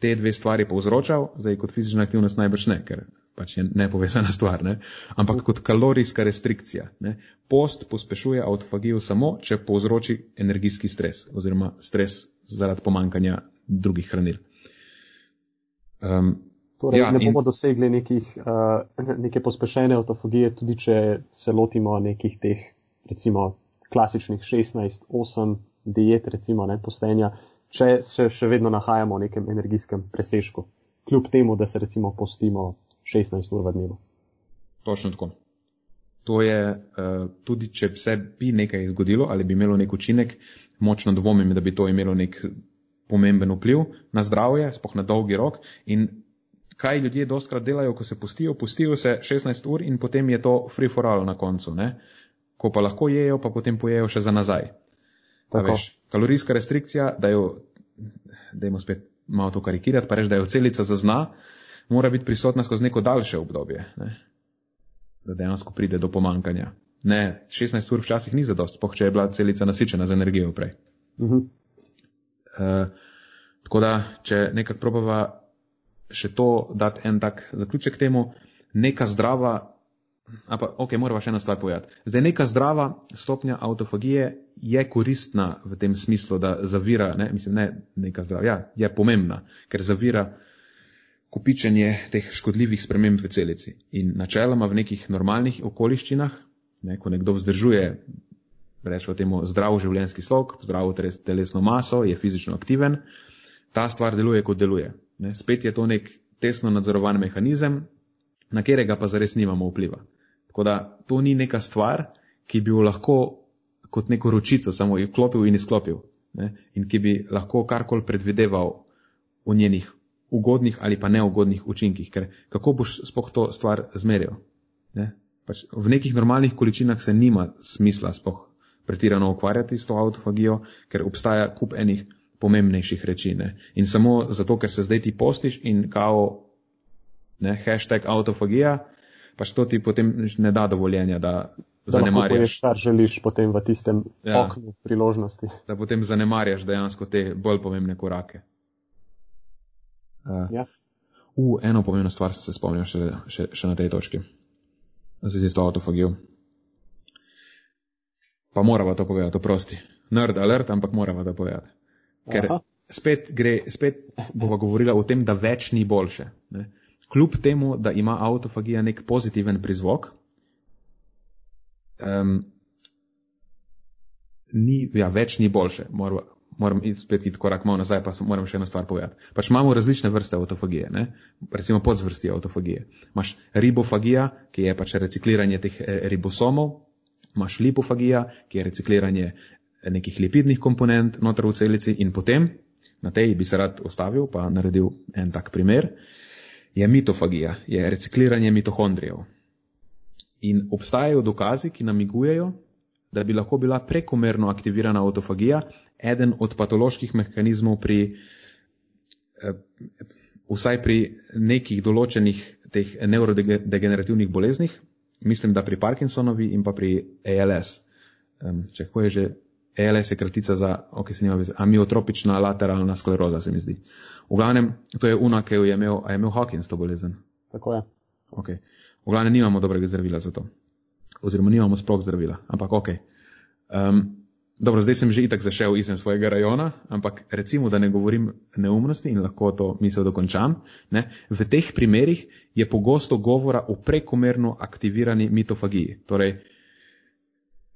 te dve stvari povzročal, zdaj kot fizična aktivnost najbrž ne, ker pač je nepovezana stvar, ne? ampak kot kalorijska restrikcija. Ne? Post pospešuje autofagijo samo, če povzroči energijski stres oziroma stres zaradi pomankanja drugih hranil. Um,
Torej, ja, ne bomo in... dosegli nekih, uh, neke pospešene autofagije, tudi če se lotimo nekih teh, recimo, klasičnih 16-8 diet, recimo, ne, postenja, če se še vedno nahajamo v nekem energijskem presežku, kljub temu, da se recimo postimo 16 ur v dnevu.
Točno tako. To je, uh, tudi če se bi nekaj zgodilo ali bi imelo nek učinek, močno dvomim, da bi to imelo nek pomemben vpliv na zdravje, spoh na dolgi rok in kaj ljudje doskrat delajo, ko se pustijo, pustijo se 16 ur in potem je to free for all na koncu. Ne? Ko pa lahko jejo, pa potem pojejo še za nazaj. Veš, kalorijska restrikcija, da jo, dajmo spet malo to karikirati, pa reč, da jo celica zazna, mora biti prisotna skozi neko daljše obdobje, ne? da dejansko pride do pomankanja. Ne, 16 ur včasih ni zadost, poh, če je bila celica nasičena z energijo prej. Uh -huh. uh, tako da, če nekako probava še to dati en tak zaključek temu, neka zdrava, pa ok, moramo še eno stvar povedati. Zdaj, neka zdrava stopnja autofagije je koristna v tem smislu, da zavira, ne, mislim, ne neka zdrava, ja, je pomembna, ker zavira kupičenje teh škodljivih sprememb v celici. In načeloma v nekih normalnih okoliščinah, ne, ko nekdo vzdržuje, rečemo temu, zdrav življenjski slog, zdravo telesno maso, je fizično aktiven, ta stvar deluje, kot deluje. Ne, spet je to nek tesno nadzorovan mehanizem, na katerega pa zares nimamo vpliva. Tako da to ni neka stvar, ki bi jo lahko kot neko ročico samo vklopil in izklopil ne, in ki bi lahko karkoli predvideval v njenih ugodnih ali pa neugodnih učinkih, ker kako boš spoh to stvar zmeril. Ne? Pač v nekih normalnih količinah se nima smisla spoh pretirano ukvarjati s to autofagijo, ker obstaja kup enih pomembnejših reči. Ne? In samo zato, ker se zdaj ti postiš in kao ne, hashtag autofagija, pač to ti potem ne da dovoljenja, da zanemarjaš.
kar želiš potem v tistem ja. oknu priložnosti.
Da potem zanemarjaš dejansko te bolj pomembne korake. Uh, ja. uh, eno pomembno stvar se spomnim še, še, še na tej točki. Zdaj z to autofagijo. Pa moramo to povedati, oprosti. Nerd alert, ampak moramo to povedati. Ker Aha. spet gre, spet bova govorila o tem, da več ni boljše. Ne? Kljub temu, da ima autofagija nek pozitiven prizvok, um, ni, ja, več ni boljše. Moram, moram spet iti korak malo nazaj, pa moram še eno stvar povedati. Pač imamo različne vrste autofagije, ne? recimo podzvrsti autofagije. Imaš ribofagija, ki je pač recikliranje teh eh, ribosomov, imaš lipofagija, ki je recikliranje nekih lipidnih komponent noter v celici in potem, na tej bi se rad ostavil, pa naredil en tak primer, je mitofagija, je recikliranje mitohondrijev. In obstajajo dokazi, ki namigujejo, da bi lahko bila prekomerno aktivirana autofagija eden od patoloških mehanizmov pri, eh, vsaj pri nekih določenih teh neurodegenerativnih boleznih, mislim, da pri Parkinsonovi in pa pri ALS. Um, če ko je že ALS je kratica za, ok, se nima veze, amiotropična lateralna skleroza, se mi zdi. V glavnem, to je una, ki je imel, a je imel Hawkins to bolezen.
Tako je.
Ok. V glavnem nimamo dobrega zdravila za to. Oziroma nimamo sploh zdravila, ampak ok. Um, dobro, zdaj sem že itak zašel izven svojega rajona, ampak recimo, da ne govorim neumnosti in lahko to misel dokončam. Ne? V teh primerih je pogosto govora o prekomerno aktivirani mitofagiji, torej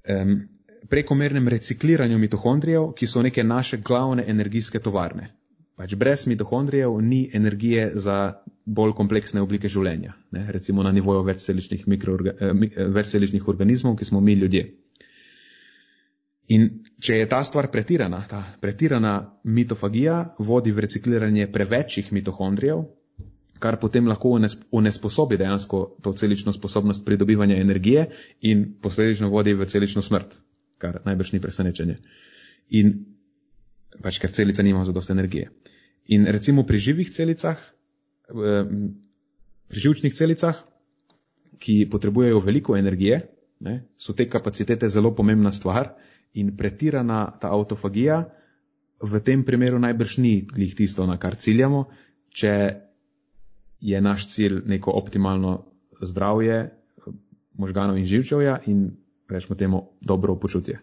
um, prekomernem recikliranju mitohondrijev, ki so neke naše glavne energijske tovarne. Pač brez mitohondrijev ni energije za bolj kompleksne oblike življenja, ne? recimo na nivoju večceličnih, mikroorga, eh, eh, večceličnih organizmov, ki smo mi ljudje. In če je ta stvar pretirana, ta pretirana mitofagija vodi v recikliranje prevečjih mitohondrijev, kar potem lahko onesposobi dejansko to celično sposobnost pridobivanja energije in posledično vodi v celično smrt, kar najbrž ni presenečenje. In pač ker celica nima zadost energije. In recimo pri živih celicah, pri živčnih celicah, ki potrebujejo veliko energije, ne, so te kapacitete zelo pomembna stvar in pretirana ta autofagija v tem primeru najbrž ni glih tisto, na kar ciljamo, če je naš cilj neko optimalno zdravje možganov in živčevja in rečemo temu dobro počutje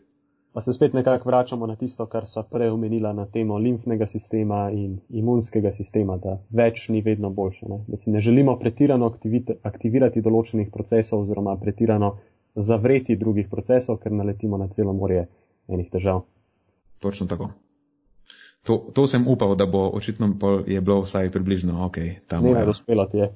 pa se spet nekako vračamo na tisto, kar sva prej omenila na temo limfnega sistema in imunskega sistema, da več ni vedno boljše. Ne? Da si ne želimo pretirano aktivirati določenih procesov oziroma pretirano zavreti drugih procesov, ker naletimo na celo morje enih težav.
Točno tako. To, to sem upal, da bo očitno je bilo vsaj približno ok.
Ne, ne, dospelo ti je.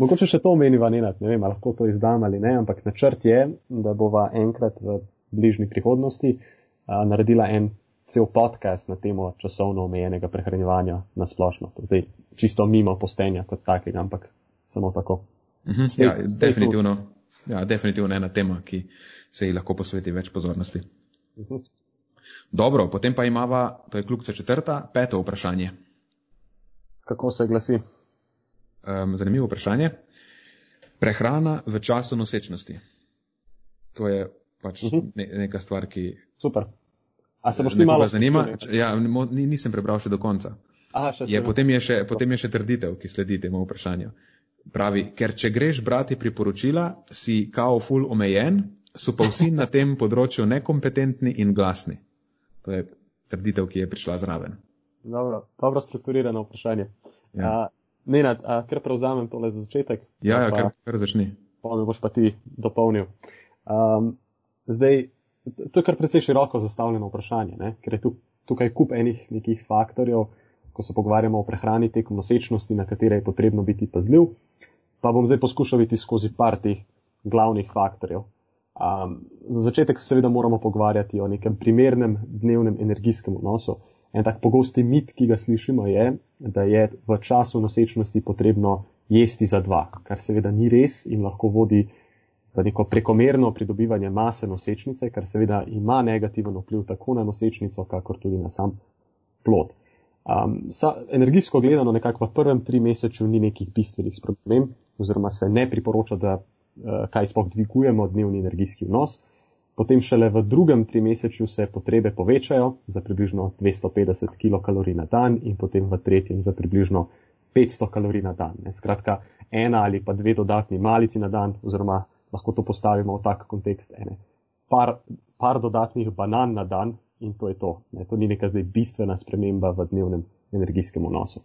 Mogoče še to omeniva, ne vem, lahko to izdam ali ne, ampak načrt je, da bova enkrat v bližnji prihodnosti a, naredila en cel podcast na temo časovno omejenega prehranjevanja na splošno. To zdaj čisto mimo postenja kot takega, ampak samo tako.
Mhm, stay, ja, definitivno, ja, definitivno ena tema, ki se ji lahko posveti več pozornosti. Mhm. Dobro, potem pa imava, to je kljubce četrta, peto vprašanje.
Kako se glasi?
Um, zanimivo vprašanje. Prehrana v času nosečnosti. To je pač uh mhm. -huh. ne, neka stvar, ki.
Super. A se boš ti malo
zanima? Ja, nisem prebral še do konca.
Aha, še
je, potem, je še, potem je še trditev, ki sledi temu vprašanju. Pravi, ker če greš brati priporočila, si kao ful omejen, so pa vsi na tem področju nekompetentni in glasni. To je trditev, ki je prišla zraven.
Dobro, dobro strukturirano vprašanje. Ja. Ne, ne, ker prevzamem tole za začetek.
Ja, ja kar, kar začni.
Pa mi boš pa ti dopolnil. Um, zdaj, to je kar precej široko zastavljeno vprašanje, ne? ker je tu, tukaj kup enih nekih faktorjev, ko se pogovarjamo o prehrani tekom nosečnosti, na katere je potrebno biti pazljiv. Pa bom zdaj poskušal biti skozi par teh glavnih faktorjev. Um, za začetek se seveda moramo pogovarjati o nekem primernem dnevnem energijskem odnosu. En tak pogosti mit, ki ga slišimo, je, da je v času nosečnosti potrebno jesti za dva, kar seveda ni res in lahko vodi v neko prekomerno pridobivanje mase nosečnice, kar seveda ima negativen vpliv tako na nosečnico, kakor tudi na sam plod. Um, sa, energijsko gledano, nekako v prvem tri meseču ni nekih bistvenih sprememb, oziroma se ne priporoča, da kaj sploh dvigujemo dnevni energijski vnos. Potem šele v drugem trimesečju se potrebe povečajo za približno 250 kilokalorij na dan in potem v tretjem za približno 500 kalorij na dan. Ne. Skratka, ena ali pa dve dodatni malici na dan, oziroma lahko to postavimo v tak kontekst, ene. Par, par dodatnih banan na dan in to je to. Ne. To ni neka zdaj bistvena sprememba v dnevnem energijskem vnosu.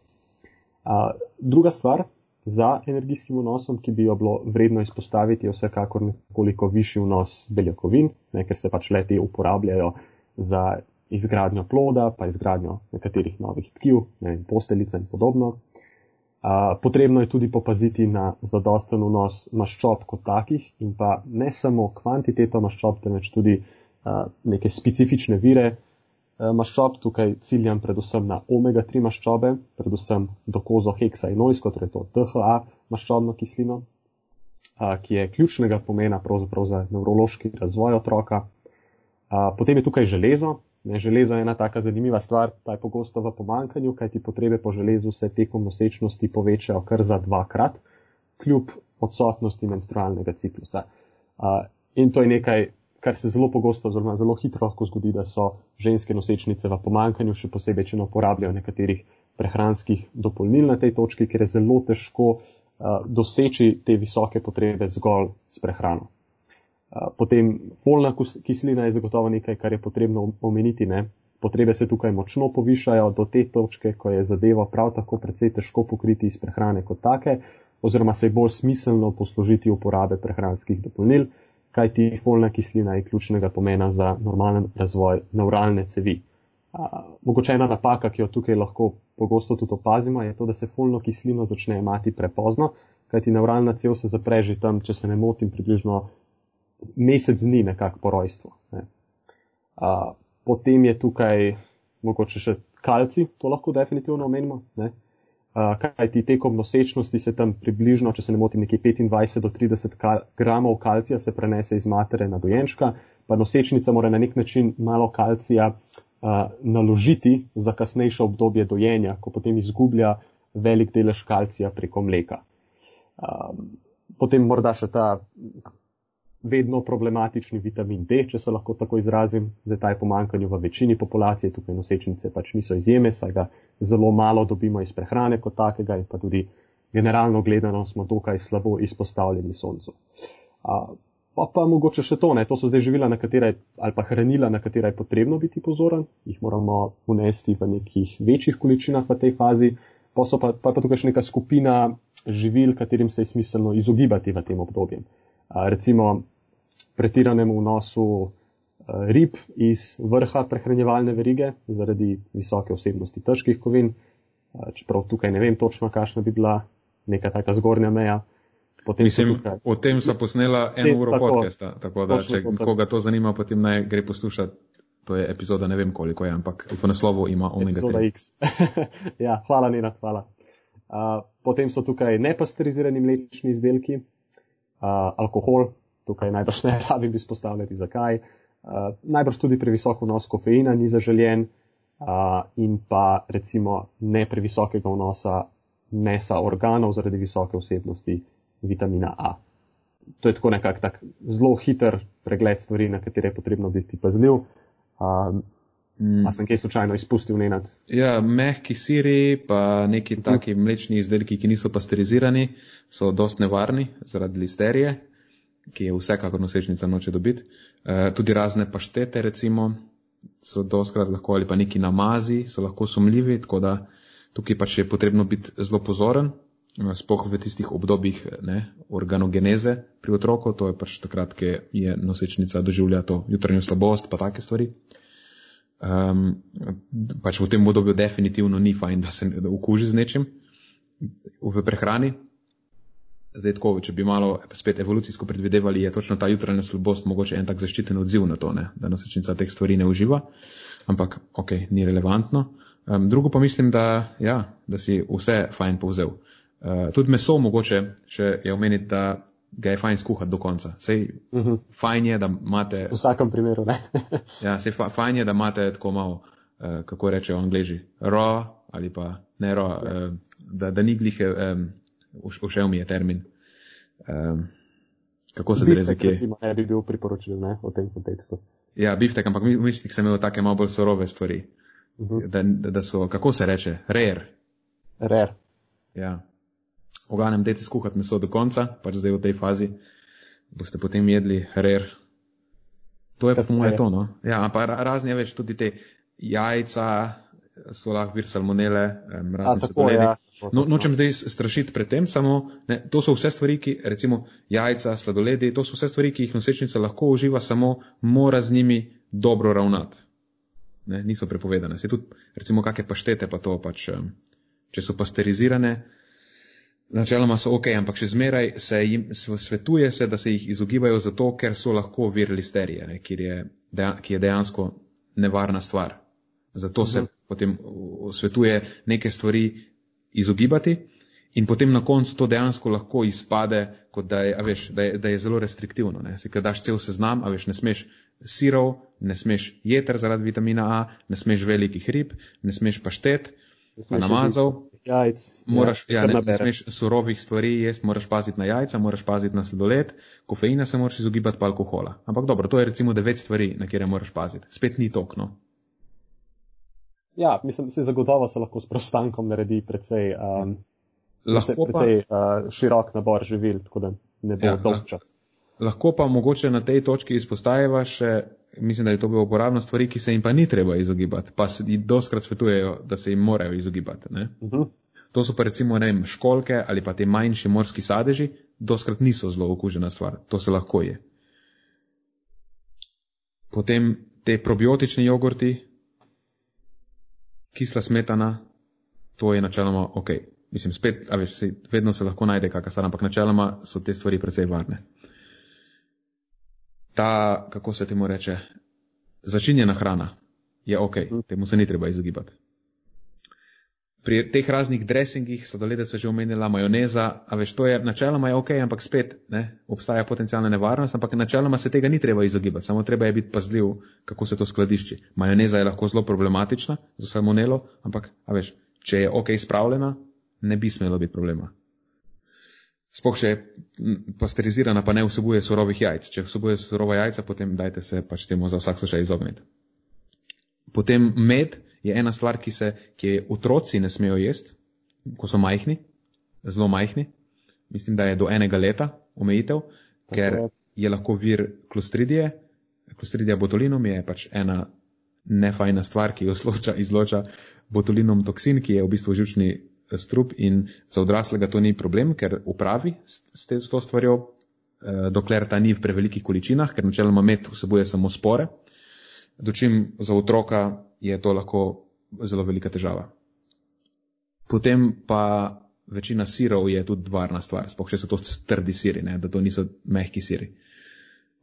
Uh, druga stvar za energijskim vnosom, ki bi jo bilo vredno izpostaviti, je vsekakor nekoliko višji vnos beljakovin, ne, ker se pač leti uporabljajo za izgradnjo ploda, pa izgradnjo nekaterih novih tkiv, ne, posteljice in podobno. Uh, potrebno je tudi popaziti na zadosten vnos maščob kot takih in pa ne samo kvantiteto maščob, temveč tudi uh, neke specifične vire maščob. Tukaj ciljam predvsem na omega-3 maščobe, predvsem dokozo heksainojsko, torej to DHA maščobno kislino, ki je ključnega pomena pravzaprav za nevrološki razvoj otroka. Potem je tukaj železo, železo je ena taka zanimiva stvar, ta je pogosto v pomankanju, kajti potrebe po železu se tekom nosečnosti povečajo kar za dvakrat, kljub odsotnosti menstrualnega ciklusa. In to je nekaj, kar se zelo pogosto, oziroma zelo hitro lahko zgodi, da so ženske nosečnice v pomankanju, še posebej, če ne uporabljajo nekaterih prehranskih dopolnil na tej točki, ker je zelo težko uh, doseči te visoke potrebe zgolj s prehrano. Potem folna kislina je zagotovo nekaj, kar je potrebno omeniti. Ne? Potrebe se tukaj močno povišajo do te točke, ko je zadevo prav tako precej težko pokriti iz prehrane kot take, oziroma se je bolj smiselno poslužiti uporabe prehranskih dopolnil, kajti folna kislina je ključnega pomena za normalen razvoj neuralne cevi. Mogoče ena napaka, ki jo tukaj lahko pogosto tudi opazimo, je to, da se folno kislino začne imati prepozno, kajti neuralna cev se zapre že tam, če se ne motim, približno mesec dni nekako po rojstvu. Ne. Uh, potem je tukaj mogoče še kalci, to lahko definitivno omenimo. Ne. Uh, kaj ti tekom nosečnosti se tam približno, če se ne motim, nekje 25 do 30 kal gramov kalcija se prenese iz matere na dojenčka, pa nosečnica mora na nek način malo kalcija uh, naložiti za kasnejše obdobje dojenja, ko potem izgublja velik delež kalcija preko mleka. Um, potem morda še ta vedno problematični vitamin D, če se lahko tako izrazim. Zdaj ta je pomankanju v večini populacije, tukaj nosečnice pač niso izjeme, saj ga zelo malo dobimo iz prehrane kot takega in pa tudi generalno gledano smo dokaj slabo izpostavljeni soncu. A, pa pa mogoče še to, ne, to so zdaj živila, na katere, ali pa hranila, na katera je potrebno biti pozoren, jih moramo unesti v nekih večjih količinah v tej fazi, pa, pa, pa je pa tukaj še neka skupina živil, katerim se je smiselno izogibati v tem obdobju. Recimo pretiranemu vnosu eh, rib iz vrha prehranjevalne verige zaradi visoke vsebnosti težkih kovin, eh, čeprav tukaj ne vem točno, kakšna bi bila neka taka zgornja meja.
Potem Mislim, tukaj... o tem so posnela eno uro podcasta, tako da če koga to zanima, potem naj gre poslušati. To je epizoda, ne vem koliko je, ampak v naslovu ima omega 3.
ja, hvala, Nina, hvala. Uh, potem so tukaj nepasterizirani mlečni izdelki, uh, alkohol, tukaj najbrž ne rabim izpostavljati, zakaj. Uh, najbrž tudi previsok vnos kofeina ni zaželjen uh, in pa recimo ne previsokega vnosa mesa organov zaradi visoke vsebnosti vitamina A. To je tako nekak tak zelo hiter pregled stvari, na katere je potrebno biti pazljiv. Uh, Mm. A sem kaj slučajno izpustil nenad?
Ja, mehki siri, pa neki taki mlečni izdelki, ki niso pasterizirani, so dost nevarni zaradi listerije ki je vsekakor nosečnica noče dobiti. E, tudi razne paštete, recimo, so doskrat lahko ali pa neki namazi, so lahko sumljivi, tako da tukaj pač je potrebno biti zelo pozoren, eh, spoh v tistih obdobjih ne, organogeneze pri otroku, to je pač takrat, ki je nosečnica doživlja to jutranjo slabost, pa take stvari. Um, pač v tem obdobju definitivno ni fajn, da se okuži z nečim v prehrani, Zdaj, tako, če bi malo spet evolucijsko predvidevali, je točno ta jutranja slabost mogoče en tak zaščiten odziv na to, ne? da nosečnica teh stvari ne uživa, ampak ok, ni relevantno. Um, drugo pa mislim, da, ja, da si vse fajn povzel. Uh, tudi meso mogoče, če je omeniti, da ga je fajn skuhati do konca. Sej, uh mhm. -huh. fajn je, da imate.
V vsakem primeru, ne.
ja, sej fa, fajn je, da imate tako malo, uh, kako rečejo angliži, raw ali pa ne raw, uh, da, da ni glihe. Um, všel mi je termin. Um, Kako se zrezi kje?
Recimo, ne bi bil priporočil ne, v tem kontekstu.
Ja, biftek, ampak v mislih sem imel take malo bolj surove stvari. Uh -huh. da, da so, kako se reče, rare.
Rare.
Ja. V glavnem, dajte skuhati meso do konca, pač zdaj v tej fazi boste potem jedli rare. To je pa moje to, no. Ja, pa razne več tudi te jajca, so lahko vir salmonele, razne sladoledi. Ja. No, nočem zdaj strašiti pred tem, samo ne, to so vse stvari, ki, recimo jajca, sladoledi, to so vse stvari, ki jih nosečnica lahko uživa, samo mora z njimi dobro ravnati ne, niso prepovedane. Se tudi, recimo, kakšne paštete pa to pač, če so pasterizirane, načeloma so ok, ampak še zmeraj se jim svetuje se, da se jih izogibajo zato, ker so lahko vir listerije, ne, ki, je, ki je dejansko nevarna stvar. Zato uh -huh. se mhm. potem svetuje neke stvari izogibati. In potem na koncu to dejansko lahko izpade, kot da je, veš, da je, da je zelo restriktivno. Si, kad daš cel seznam, a veš, ne smeš sirov, ne smeš jeter zaradi vitamina A, ne smeš velikih rib, ne smeš paštet, pa namazov.
Jajc.
Moraš, ja, ne, ne smeš surovih stvari jesti, moraš paziti na jajca, moraš paziti na sladoled, kofeina se moraš izogibati pa alkohola. Ampak dobro, to je recimo devet stvari, na kere moraš paziti. Spet ni tokno.
Ja, mislim, se zagotovo se lahko s prostankom naredi precej, um, precej pa, uh, širok nabor živil, tako da ne bo ja, dolg čas.
Lahko pa mogoče na tej točki izpostaviva še, mislim, da je to bilo uporabno stvari, ki se jim pa ni treba izogibati, pa se jih doskrat svetujejo, da se jim morajo izogibati. Uh mhm. -huh. To so pa recimo, ne vem, školke ali pa te manjši morski sadeži, doskrat niso zelo okužena stvar, to se lahko je. Potem te probiotični jogurti, kisla smetana, to je načeloma ok. Mislim, spet, a veš, se, vedno se lahko najde kakšna stvar, ampak načeloma so te stvari precej varne ta, kako se temu reče, začinjena hrana je ok, temu se ni treba izogibati. Pri teh raznih dressingih, sladolede so že omenila, majoneza, a veš, to je načeloma je ok, ampak spet ne, obstaja potencijalna nevarnost, ampak načeloma se tega ni treba izogibati, samo treba je biti pazljiv, kako se to skladišči. Majoneza je lahko zelo problematična za salmonelo, ampak, a veš, če je ok spravljena, ne bi smelo biti problema. Sploh še pasterizirana pa ne vsebuje surovih jajc. Če vsebuje surova jajca, potem dajte se pač temu za vsak slučaj izogniti. Potem med je ena stvar, ki se, ki je otroci ne smejo jesti, ko so majhni, zelo majhni. Mislim, da je do enega leta omejitev, ker je lahko vir klostridije. Klostridija botulinum je pač ena nefajna stvar, ki jo izloča, botulinum toksin, ki je v bistvu živčni strup in za odraslega to ni problem, ker upravi s, s to stvarjo, eh, dokler ta ni v prevelikih količinah, ker načeloma med vsebuje samo spore, dočim za otroka je to lahko zelo velika težava. Potem pa večina sirov je tudi varna stvar, spoh če so to trdi siri, ne, da to niso mehki siri.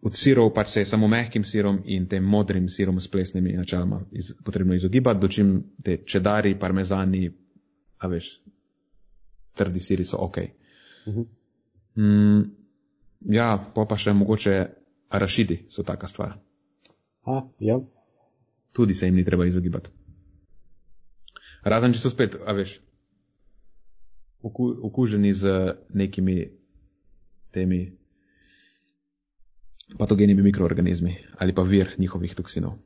Od sirov pač se je samo mehkim sirom in tem modrim sirom s plesnimi načeloma iz, potrebno izogibati, dočim te čedari, parmezani, a veš, trdi siri so ok. Uh -huh. mm, ja, pa pa še mogoče arašidi so taka stvar.
A, ja.
Tudi se jim ni treba izogibati. Razen, če so spet, a veš, oku, okuženi z nekimi temi patogenimi mikroorganizmi ali pa vir njihovih toksinov.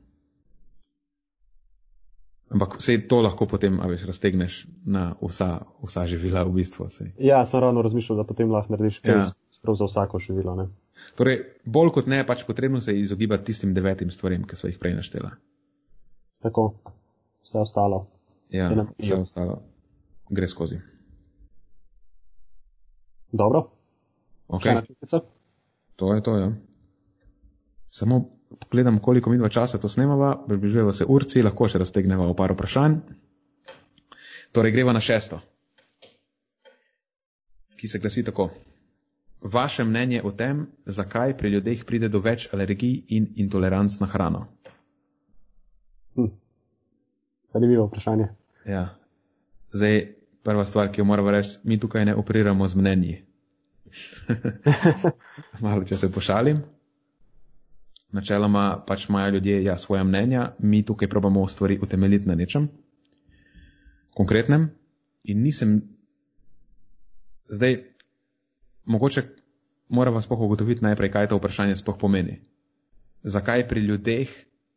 Ampak vse to lahko potem, a veš, raztegneš na vsa, vsa živila v bistvu. Sej.
Ja, sem ravno razmišljal, da potem lahko narediš kaj ja. za vsako živilo. Ne?
Torej, bolj kot ne, pač potrebno se izogibati tistim devetim stvarem, ki so jih prej naštela.
Tako, vse ostalo.
Ja, vse ostalo gre skozi.
Dobro.
Okay. To je to, ja. Samo pogledam, koliko mi dva časa to snemava, približujemo se urci, lahko še raztegneva v par vprašanj. Torej, greva na šesto, ki se glasi tako. Vaše mnenje o tem, zakaj pri ljudeh pride do več alergij in intoleranc na hrano?
Hm. Zanimivo vprašanje.
Ja. Zdaj, prva stvar, ki jo moramo reči, mi tukaj ne operiramo z mnenji. Malo, če se pošalim načeloma pač imajo ljudje ja, svoje mnenja, mi tukaj probamo stvari utemeljiti na nečem konkretnem in nisem zdaj, mogoče moramo sploh ugotoviti najprej, kaj to vprašanje sploh pomeni. Zakaj pri ljudeh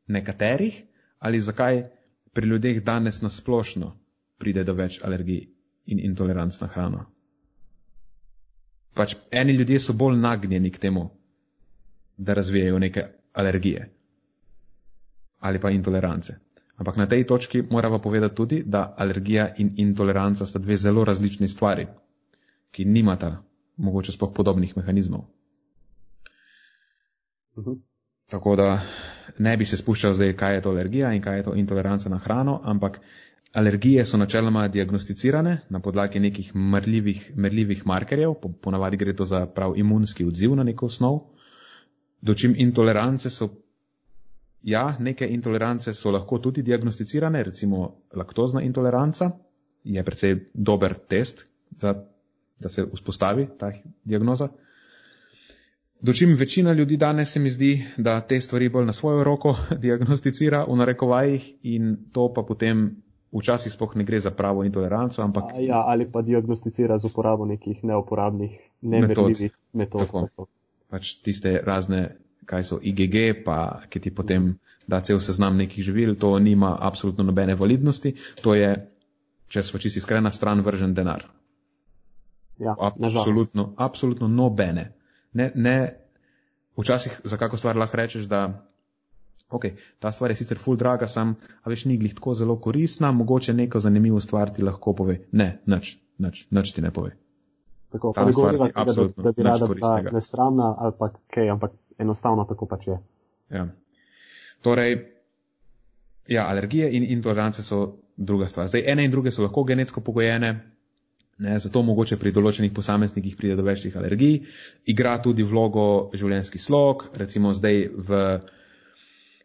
nekaterih ali zakaj pri ljudeh danes nasplošno pride do več alergij in intoleranc na hrano. Pač eni ljudje so bolj nagnjeni k temu, da razvijajo neke alergije ali pa intolerance. Ampak na tej točki moramo povedati tudi, da alergija in intoleranca sta dve zelo različni stvari, ki nimata mogoče sploh podobnih mehanizmov. Uh mhm. -huh. Tako da ne bi se spuščal zdaj, kaj je to alergija in kaj je to intoleranca na hrano, ampak alergije so načeloma diagnosticirane na podlagi nekih mrljivih, merljivih markerjev, ponavadi gre to za prav imunski odziv na neko osnov, dočim intolerance so Ja, neke intolerance so lahko tudi diagnosticirane, recimo laktozna intoleranca je precej dober test, za, da se vzpostavi ta diagnoza. Dočim večina ljudi danes se mi zdi, da te stvari bolj na svojo roko diagnosticira v narekovajih in to pa potem včasih spoh ne gre za pravo intoleranco, ampak.
Ja, ali pa diagnosticira z uporabo nekih neuporabnih, nemerljivih metod. metod.
Tako. Pač tiste razne kaj so IgG, pa ki ti potem da cel seznam nekih živil, to nima absolutno nobene validnosti, to je, če smo čisti iskrena stran, vržen denar.
Ja,
absolutno, absolutno nobene. Ne, ne, včasih za kako stvar lahko rečeš, da ok, ta stvar je sicer full draga, sam, a veš, ni glih tako zelo koristna, mogoče neko zanimivo stvar ti lahko pove. Ne, nič, nič, nič ti ne pove.
Tako, pa ne govorimo, da, da bi rada bila nesramna ali pa kaj, ampak enostavno tako pač je.
Ja. Torej, ja, alergije in intolerance so druga stvar. Zdaj, ene in druge so lahko genetsko pogojene, ne, zato mogoče pri določenih posameznikih pride do večjih alergij. Igra tudi vlogo življenjski slog, recimo zdaj v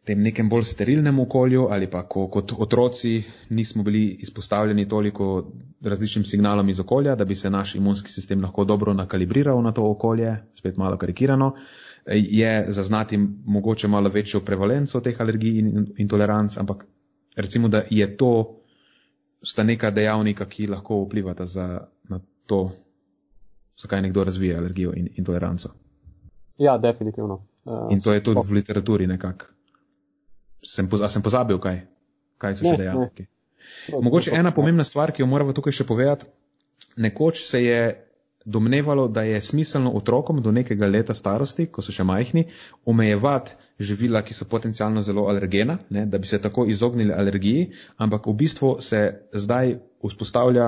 tem nekem bolj sterilnem okolju ali pa ko, kot otroci nismo bili izpostavljeni toliko različnim signalom iz okolja, da bi se naš imunski sistem lahko dobro nakalibriral na to okolje, spet malo karikirano. Je zaznati mogoče malo večjo prevalenco teh alergij in intoleranc, ampak recimo, da je to sta neka dejavnika, ki lahko vplivata za, na to, zakaj nekdo razvija alergijo in intoleranco.
Ja, definitivno.
Uh, in to je tudi v literaturi nekako. Sem, poz, sem pozabil, kaj, kaj so ne, še dejavniki. Mogoče ena pomembna stvar, ki jo moramo tukaj še povedati. Nekoč se je domnevalo, da je smiselno otrokom do nekega leta starosti, ko so še majhni, omejevati živila, ki so potencialno zelo alergena, ne, da bi se tako izognili alergiji, ampak v bistvu se zdaj vzpostavlja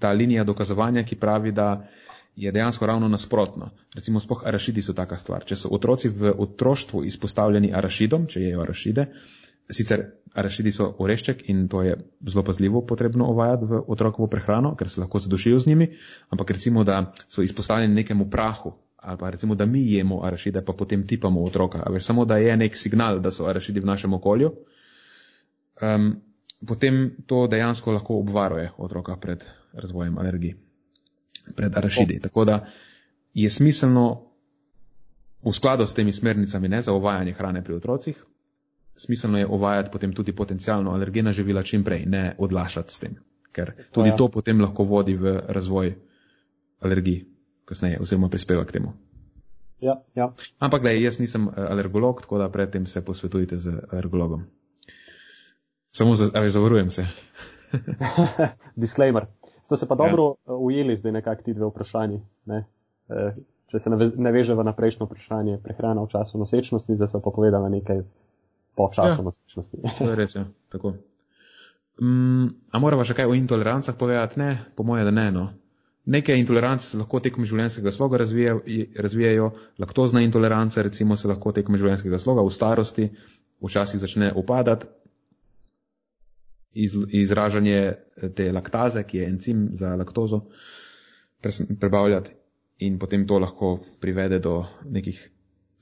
ta linija dokazovanja, ki pravi, da je dejansko ravno nasprotno. Recimo, spoh arašidi so taka stvar. Če so otroci v otroštvu izpostavljeni arašidom, če jejo arašide, Sicer arašidi so orešček in to je zelo pazljivo potrebno ovajati v otrokovo prehrano, ker se lahko zadušijo z njimi, ampak recimo, da so izpostavljeni nekemu prahu ali pa recimo, da mi jemo arašide, pa potem tipamo otroka, ali samo da je nek signal, da so arašidi v našem okolju, um, potem to dejansko lahko obvaruje otroka pred razvojem alergij, pred arašidi. Tako da je smiselno v skladu s temi smernicami ne za ovajanje hrane pri otrocih, smiselno je uvajati potem tudi potencijalno alergena živila čim prej, ne odlašati s tem, ker tudi to potem lahko vodi v razvoj alergij kasneje oziroma prispeva k temu.
Ja, ja.
Ampak da jaz nisem eh, alergolog, tako da predtem se posvetujte z alergologom. Samo za, ali zavarujem se.
Disclaimer. Ste se pa dobro ja. Ujeli zdaj nekak ti dve vprašanji. Ne? Eh, če se naveževa na prejšnjo vprašanje prehrana v času nosečnosti, zdaj so pa povedala nekaj po času ja. nosečnosti.
to je res, ja. tako. Um, a moramo še kaj o intolerancah povedati? Ne, po moje, da ne. No. Neke intolerance se lahko tekom življenjskega sloga razvijajo, razvijajo, laktozna intoleranca recimo se lahko tekom življenjskega sloga v starosti včasih začne upadati. Iz, izražanje te laktaze, ki je encim za laktozo, prebavljati in potem to lahko privede do nekih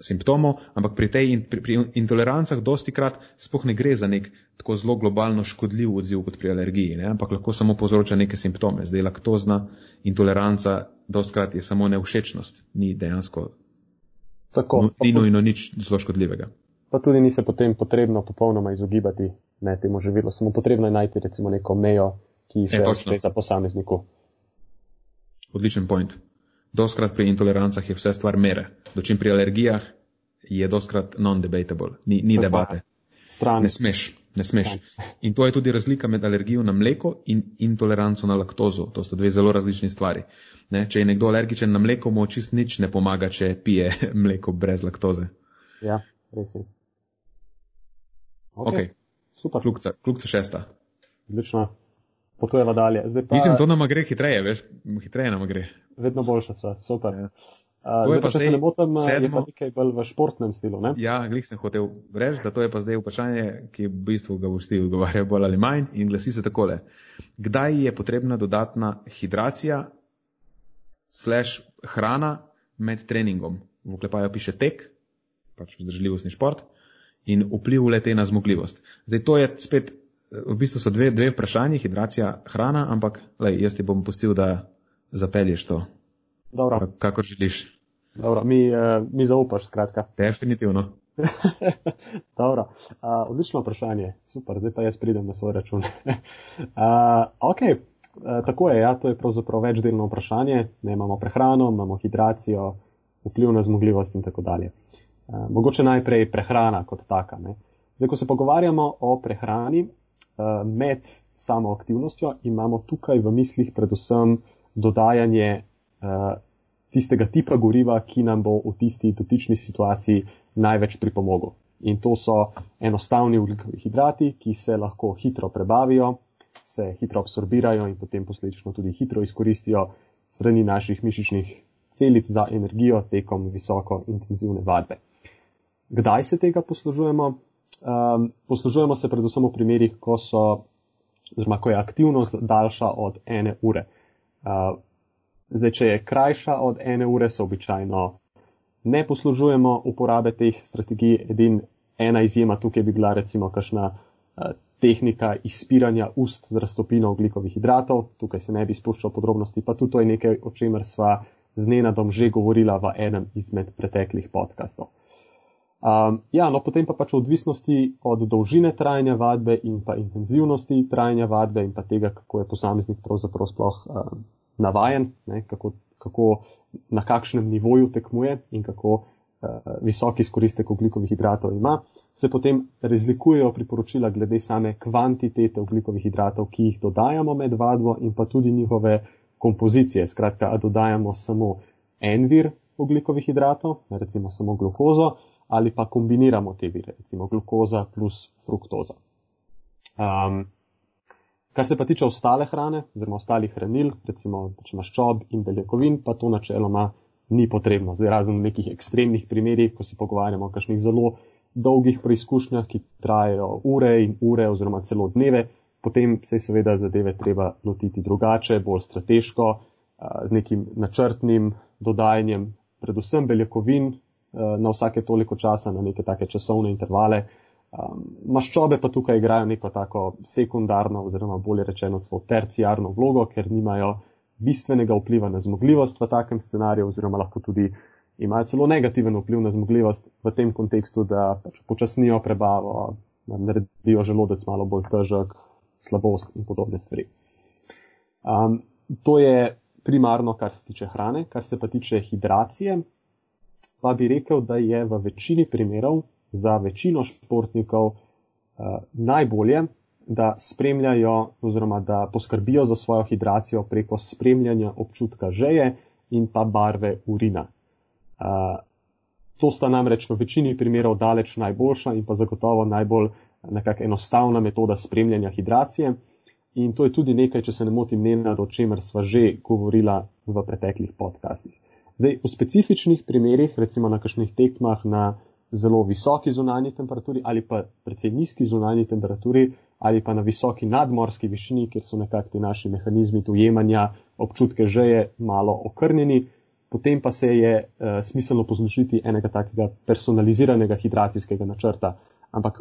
simptomov, ampak pri tej in, pri, pri intolerancah dosti krat spoh ne gre za nek tako zelo globalno škodljiv odziv kot pri alergiji, ne? ampak lahko samo povzroča neke simptome. Zdaj laktozna intoleranca dosti krat je samo neušečnost, ni dejansko tako, ni nujno nič zelo škodljivega.
Pa tudi ni se potem potrebno popolnoma izogibati ne, temu živilu, samo potrebno je najti recimo neko mejo, ki še je za posamezniku.
Odličen point. Doskrat pri intolerancah je vse stvar mere, dočim pri alergijah je doskrat non-debatable, ni, ni debate.
Stran.
Ne smeš, ne smeš. In to je tudi razlika med alergijo na mleko in intoleranco na laktozo. To sta dve zelo različni stvari. Ne? Če je nekdo alergičen na mleko, mu čist nič ne pomaga, če pije mleko brez laktoze.
Ja, res je.
Ok, okay.
Super.
klukca, klukca šesta.
Odlično. Potujeva dalje. Pa
Mislim, to nam gre hitreje, veš, hitreje nam gre.
Vedno boljša stvar. Super.
Ja.
Uh,
je
zdaj, če se ne motim, uh, je
sedmo.
pa nekaj bolj v športnem stilu. Ne?
Ja, glih sem hotel reči, da to je pa zdaj vprašanje, ki v bistvu ga boš ti odgovarjal bolj ali manj in glasi se takole. Kdaj je potrebna dodatna hidracija slash hrana med treningom? V oklepaju piše tek, pač vzdržljivostni šport in vpliv lete na zmogljivost. Zdaj to je spet, eh, v bistvu so dve, dve vprašanji, hidracija, hrana, ampak lej, jaz ti bom pustil, da zapelješ to,
Dobro,
kakor želiš.
dobro mi, uh, mi zaupaš, skratka.
Definitivno.
Dobro. Uh, odlično vprašanje. Super, zdaj pa jaz pridem na svoj račun. uh, ok, uh, tako je, ja, to je pravzaprav večdelno vprašanje. Ne, imamo prehrano, imamo hidracijo, vpliv na zmogljivost in tako dalje. Uh, mogoče najprej prehrana kot taka. Ne. Zdaj, ko se pogovarjamo o prehrani uh, med samo aktivnostjo, imamo tukaj v mislih predvsem dodajanje uh, tistega tipa goriva, ki nam bo v tisti dotični situaciji največ pripomogel. In to so enostavni ugljikovi hidrati, ki se lahko hitro prebavijo, se hitro absorbirajo in potem posledično tudi hitro izkoristijo strani naših mišičnih celic za energijo tekom visoko intenzivne vadbe. Kdaj se tega poslužujemo? Um, poslužujemo se predvsem v primerih, ko, so, oziroma, ko je aktivnost daljša od ene ure. Uh, zdaj, če je krajša od ene ure, se običajno ne poslužujemo uporabe teh strategij. Edin ena izjema tukaj bi bila recimo kakšna uh, tehnika izpiranja ust z raztopino oglikovih hidratov. Tukaj se ne bi spuščal podrobnosti, pa tudi to je nekaj, o čemer sva z Nenadom že govorila v enem izmed preteklih podkastov. Um, ja, no, potem pa pač v odvisnosti od dolžine trajanja vadbe in pa intenzivnosti trajanja vadbe in pa tega, kako je posameznik pravzaprav sploh um, navajen, ne, kako, kako, na kakšnem nivoju tekmuje in kako uh, visok izkoristek oglikovih hidratov ima, se potem razlikujejo priporočila glede same kvantitete oglikovih hidratov, ki jih dodajamo med vadbo in pa tudi njihove kompozicije. Skratka, dodajamo samo en vir oglikovih hidratov, recimo samo glukozo, ali pa kombiniramo te vire, recimo glukoza plus fruktoza. Um, kar se pa tiče ostale hrane, oziroma ostalih hranil, recimo maščob in beljakovin, pa to načeloma ni potrebno. Zdaj, razen v nekih ekstremnih primerjih, ko se pogovarjamo o kakšnih zelo dolgih preizkušnjah, ki trajajo ure in ure oziroma celo dneve, potem se je seveda zadeve treba lotiti drugače, bolj strateško, z nekim načrtnim dodajanjem predvsem beljakovin na vsake toliko časa, na neke take časovne intervale. Maščobe pa tukaj igrajo neko tako sekundarno oziroma bolje rečeno celo terciarno vlogo, ker nimajo bistvenega vpliva na zmogljivost v takem scenariju oziroma lahko tudi imajo celo negativen vpliv na zmogljivost v tem kontekstu, da pač počasnijo prebavo, naredijo želodec malo bolj težek, slabost in podobne stvari. Um, to je primarno, kar se tiče hrane, kar se pa tiče hidracije, pa bi rekel, da je v večini primerov za večino športnikov uh, najbolje, da spremljajo oziroma da poskrbijo za svojo hidracijo preko spremljanja občutka žeje in pa barve urina. Uh, to sta namreč v večini primerov daleč najboljša in pa zagotovo najbolj nekako enostavna metoda spremljanja hidracije. In to je tudi nekaj, če se ne motim, ne o čemer sva že govorila v preteklih podcastih. Zdaj, v specifičnih primerih, recimo na kakšnih tekmah na zelo visoki zunanji temperaturi ali pa precej nizki zunanji temperaturi ali pa na visoki nadmorski višini, kjer so nekako ti naši mehanizmi dojemanja občutke žeje malo okrnjeni, potem pa se je uh, smiselno poslušiti enega takega personaliziranega hidracijskega načrta. Ampak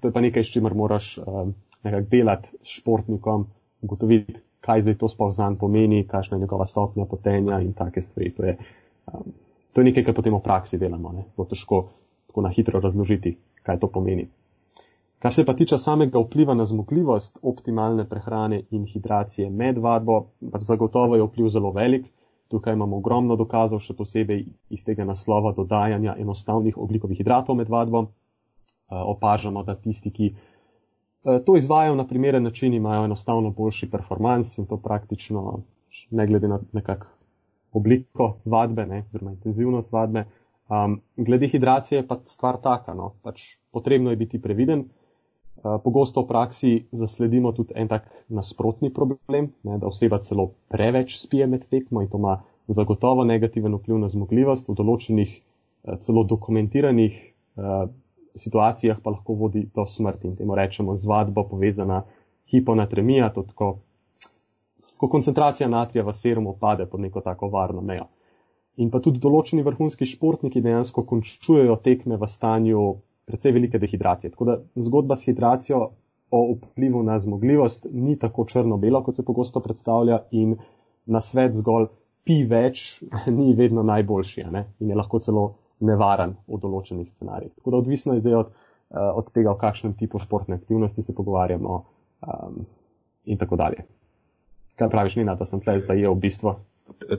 to je pa nekaj, s čimer moraš um, nekako delati s športnikom, ugotoviti, kaj zdaj to sploh zanj pomeni, kakšna je njegova stopnja potenja in take stvari. To je, um, to je nekaj, kar potem v praksi delamo. Ne? Bo težko tako na hitro razložiti, kaj to pomeni. Kar se pa tiče samega vpliva na zmogljivost optimalne prehrane in hidracije med vadbo, zagotovo je vpliv zelo velik. Tukaj imamo ogromno dokazov, še posebej iz tega naslova dodajanja enostavnih oglikovih hidratov med vadbo. Eh, opažamo, da tisti, ki eh, to izvajajo na primeren način, imajo enostavno boljši performance in to praktično ne glede na nekak obliko vadbe, ne, oziroma intenzivnost vadbe. Um, glede hidracije je pa stvar taka, no, pač potrebno je biti previden. Uh, pogosto v praksi zasledimo tudi en tak nasprotni problem, ne, da oseba celo preveč spije med tekmo in to ima zagotovo negativen vpliv na zmogljivost, v določenih uh, celo dokumentiranih uh, situacijah pa lahko vodi do smrti in temu rečemo zvadba povezana hiponatremija, to tako, ko koncentracija natrija v serumu pade pod neko tako varno mejo. In pa tudi določeni vrhunski športniki dejansko končujejo tekme v stanju precej velike dehidracije. Tako da zgodba s hidracijo o vplivu na zmogljivost ni tako črno-belo, kot se pogosto predstavlja in na svet zgolj pi več ni vedno najboljši in je lahko celo nevaren v določenih scenarijih. Tako da odvisno je zdaj od, uh, od tega, o kakšnem tipu športne aktivnosti se pogovarjamo um, in tako dalje. Kaj praviš, Nina, da sem tle zajel bistvo?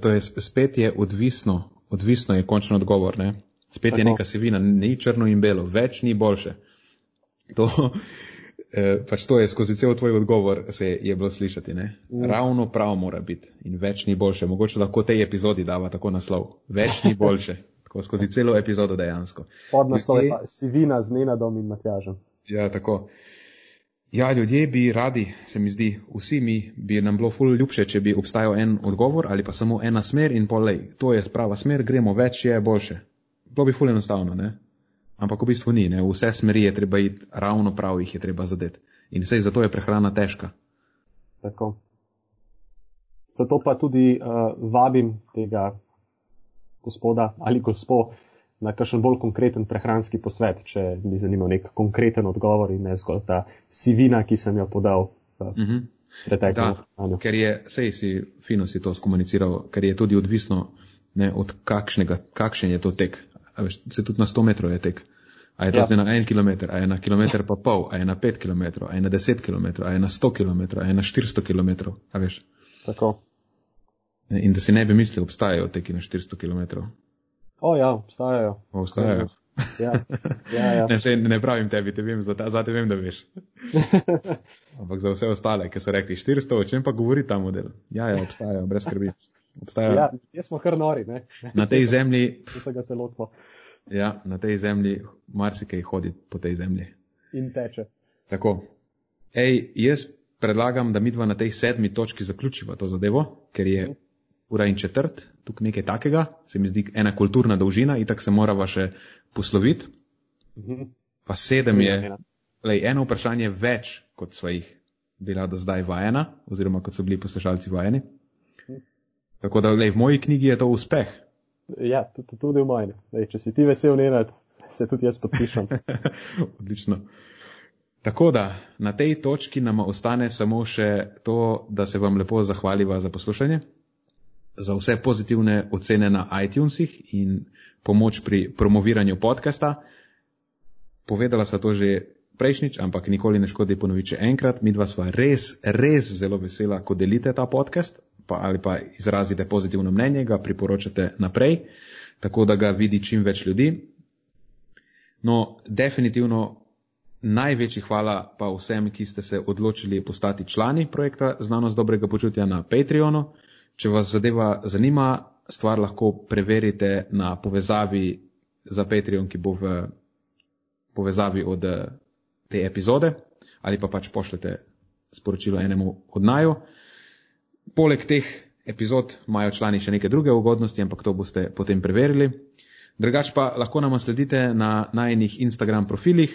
To je spet je odvisno, odvisno je končni odgovor. Ne? Spet tako. je neka sivina, ni črno in belo, več ni boljše. To, eh, pač to je skozi cel tvoj odgovor se je bilo slišati. Mm. Ravno prav mora biti in več ni boljše. Mogoče lahko tej epizodi dava tako naslov. Več ni boljše tako skozi celo epizodo dejansko.
Podnaslov je pa Sivina z Nenadom in Matjažem.
Ja, tako. Ja, ljudje bi radi, se mi zdi, vsi mi bi nam bilo ful ljubše, če bi obstajal en odgovor ali pa samo ena smer in polej, to je prava smer, gremo več, je boljše. Bilo bi ful enostavno, ne? Ampak v bistvu ni, ne? Vse smeri je treba iti, ravno prav jih je treba zadeti. In vse zato je prehrana težka.
Tako. Zato pa tudi uh, vabim tega gospoda ali gospo na kakšen bolj konkreten prehranski posvet, če bi zanimal nek konkreten odgovor in ne zgolj ta sivina, ki sem jo podal. Uh -huh.
Da, ker je, sej si fino si to skomuniciral, ker je tudi odvisno ne, od kakšnega, kakšen je to tek. Veš, se tudi na 100 metrov je tek. A je to ja. zdaj na en kilometr, a je na kilometr pa pol, a je na pet kilometrov, a je na deset kilometrov, a je na sto kilometrov, a je na štiristo kilometrov, a veš.
Tako.
In da si ne bi mislil, obstajajo teki na 400 km.
O, ja, obstajajo.
O, obstajajo.
Ja, ja, ja.
ne, se, ne pravim tebi, te vem, za, za te vem, da veš. Ampak za vse ostale, ki so rekli 400, o čem pa govori ta model? Ja, ja, obstajajo, brez skrbi. Obstajajo.
Ja, jaz smo kar nori, ne?
Na tej zemlji.
Vsega se lotimo.
Ja, na tej zemlji marsikaj hodi po tej zemlji.
In teče.
Tako. Ej, jaz predlagam, da midva na tej sedmi točki zaključiva to zadevo, ker je mhm ura in četrt, tukaj nekaj takega, se mi zdi ena kulturna dolžina in tako se morava še posloviti. Mhm. Pa sedem je, lej, eno vprašanje več, kot sva jih bila do zdaj vajena, oziroma kot so bili poslušalci vajeni. Mhm. Tako da, lej, v moji knjigi je to uspeh.
Ja, tudi, tudi v moji. Lej, če si ti vesel, ne, se tudi jaz podpišem.
Odlično. Tako da, na tej točki nam ostane samo še to, da se vam lepo zahvaliva za poslušanje za vse pozitivne ocene na iTunesih in pomoč pri promoviranju podcasta. Povedala sva to že prejšnjič, ampak nikoli ne škodi ponoviti še enkrat. Mi dva sva res, res zelo vesela, ko delite ta podcast pa, ali pa izrazite pozitivno mnenje, ga priporočate naprej, tako da ga vidi čim več ljudi. No, definitivno največji hvala pa vsem, ki ste se odločili postati člani projekta Znanost dobrega počutja na Patreonu. Če vas zadeva zanima, stvar lahko preverite na povezavi za Patreon, ki bo v povezavi od eh, te epizode, ali pa pač pošljete sporočilo enemu od naju. Poleg teh epizod imajo člani še neke druge ugodnosti, ampak to boste potem preverili. Drugač pa lahko nam sledite na najnih Instagram profilih.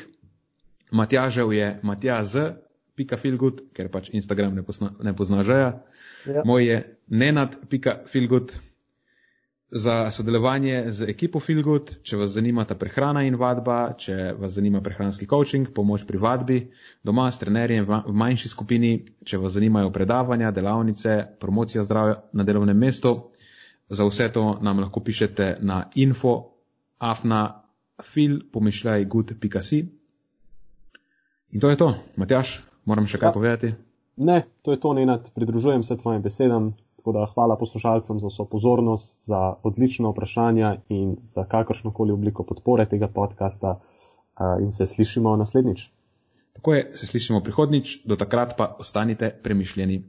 Matjažev je matjaz.filgut, ker pač Instagram ne, posna, ne pozna žeja. Ja. Moj je nenad.filgut. Za sodelovanje z ekipo Filgut, če vas zanima ta prehrana in vadba, če vas zanima prehranski coaching, pomoč pri vadbi, doma s trenerjem v manjši skupini, če vas zanimajo predavanja, delavnice, promocija zdravja na delovnem mestu, za vse to nam lahko pišete na info afna fil pomišljaj good.si. In to je to. Matjaš, moram še kaj ja. povedati.
Ne, to je to, Nenad, pridružujem se tvojim besedam. Tako da hvala poslušalcem za vso pozornost, za odlično vprašanja in za kakršnokoli obliko podpore tega podcasta uh, in se slišimo naslednjič.
Tako je, se slišimo prihodnič, do takrat pa ostanite premišljeni.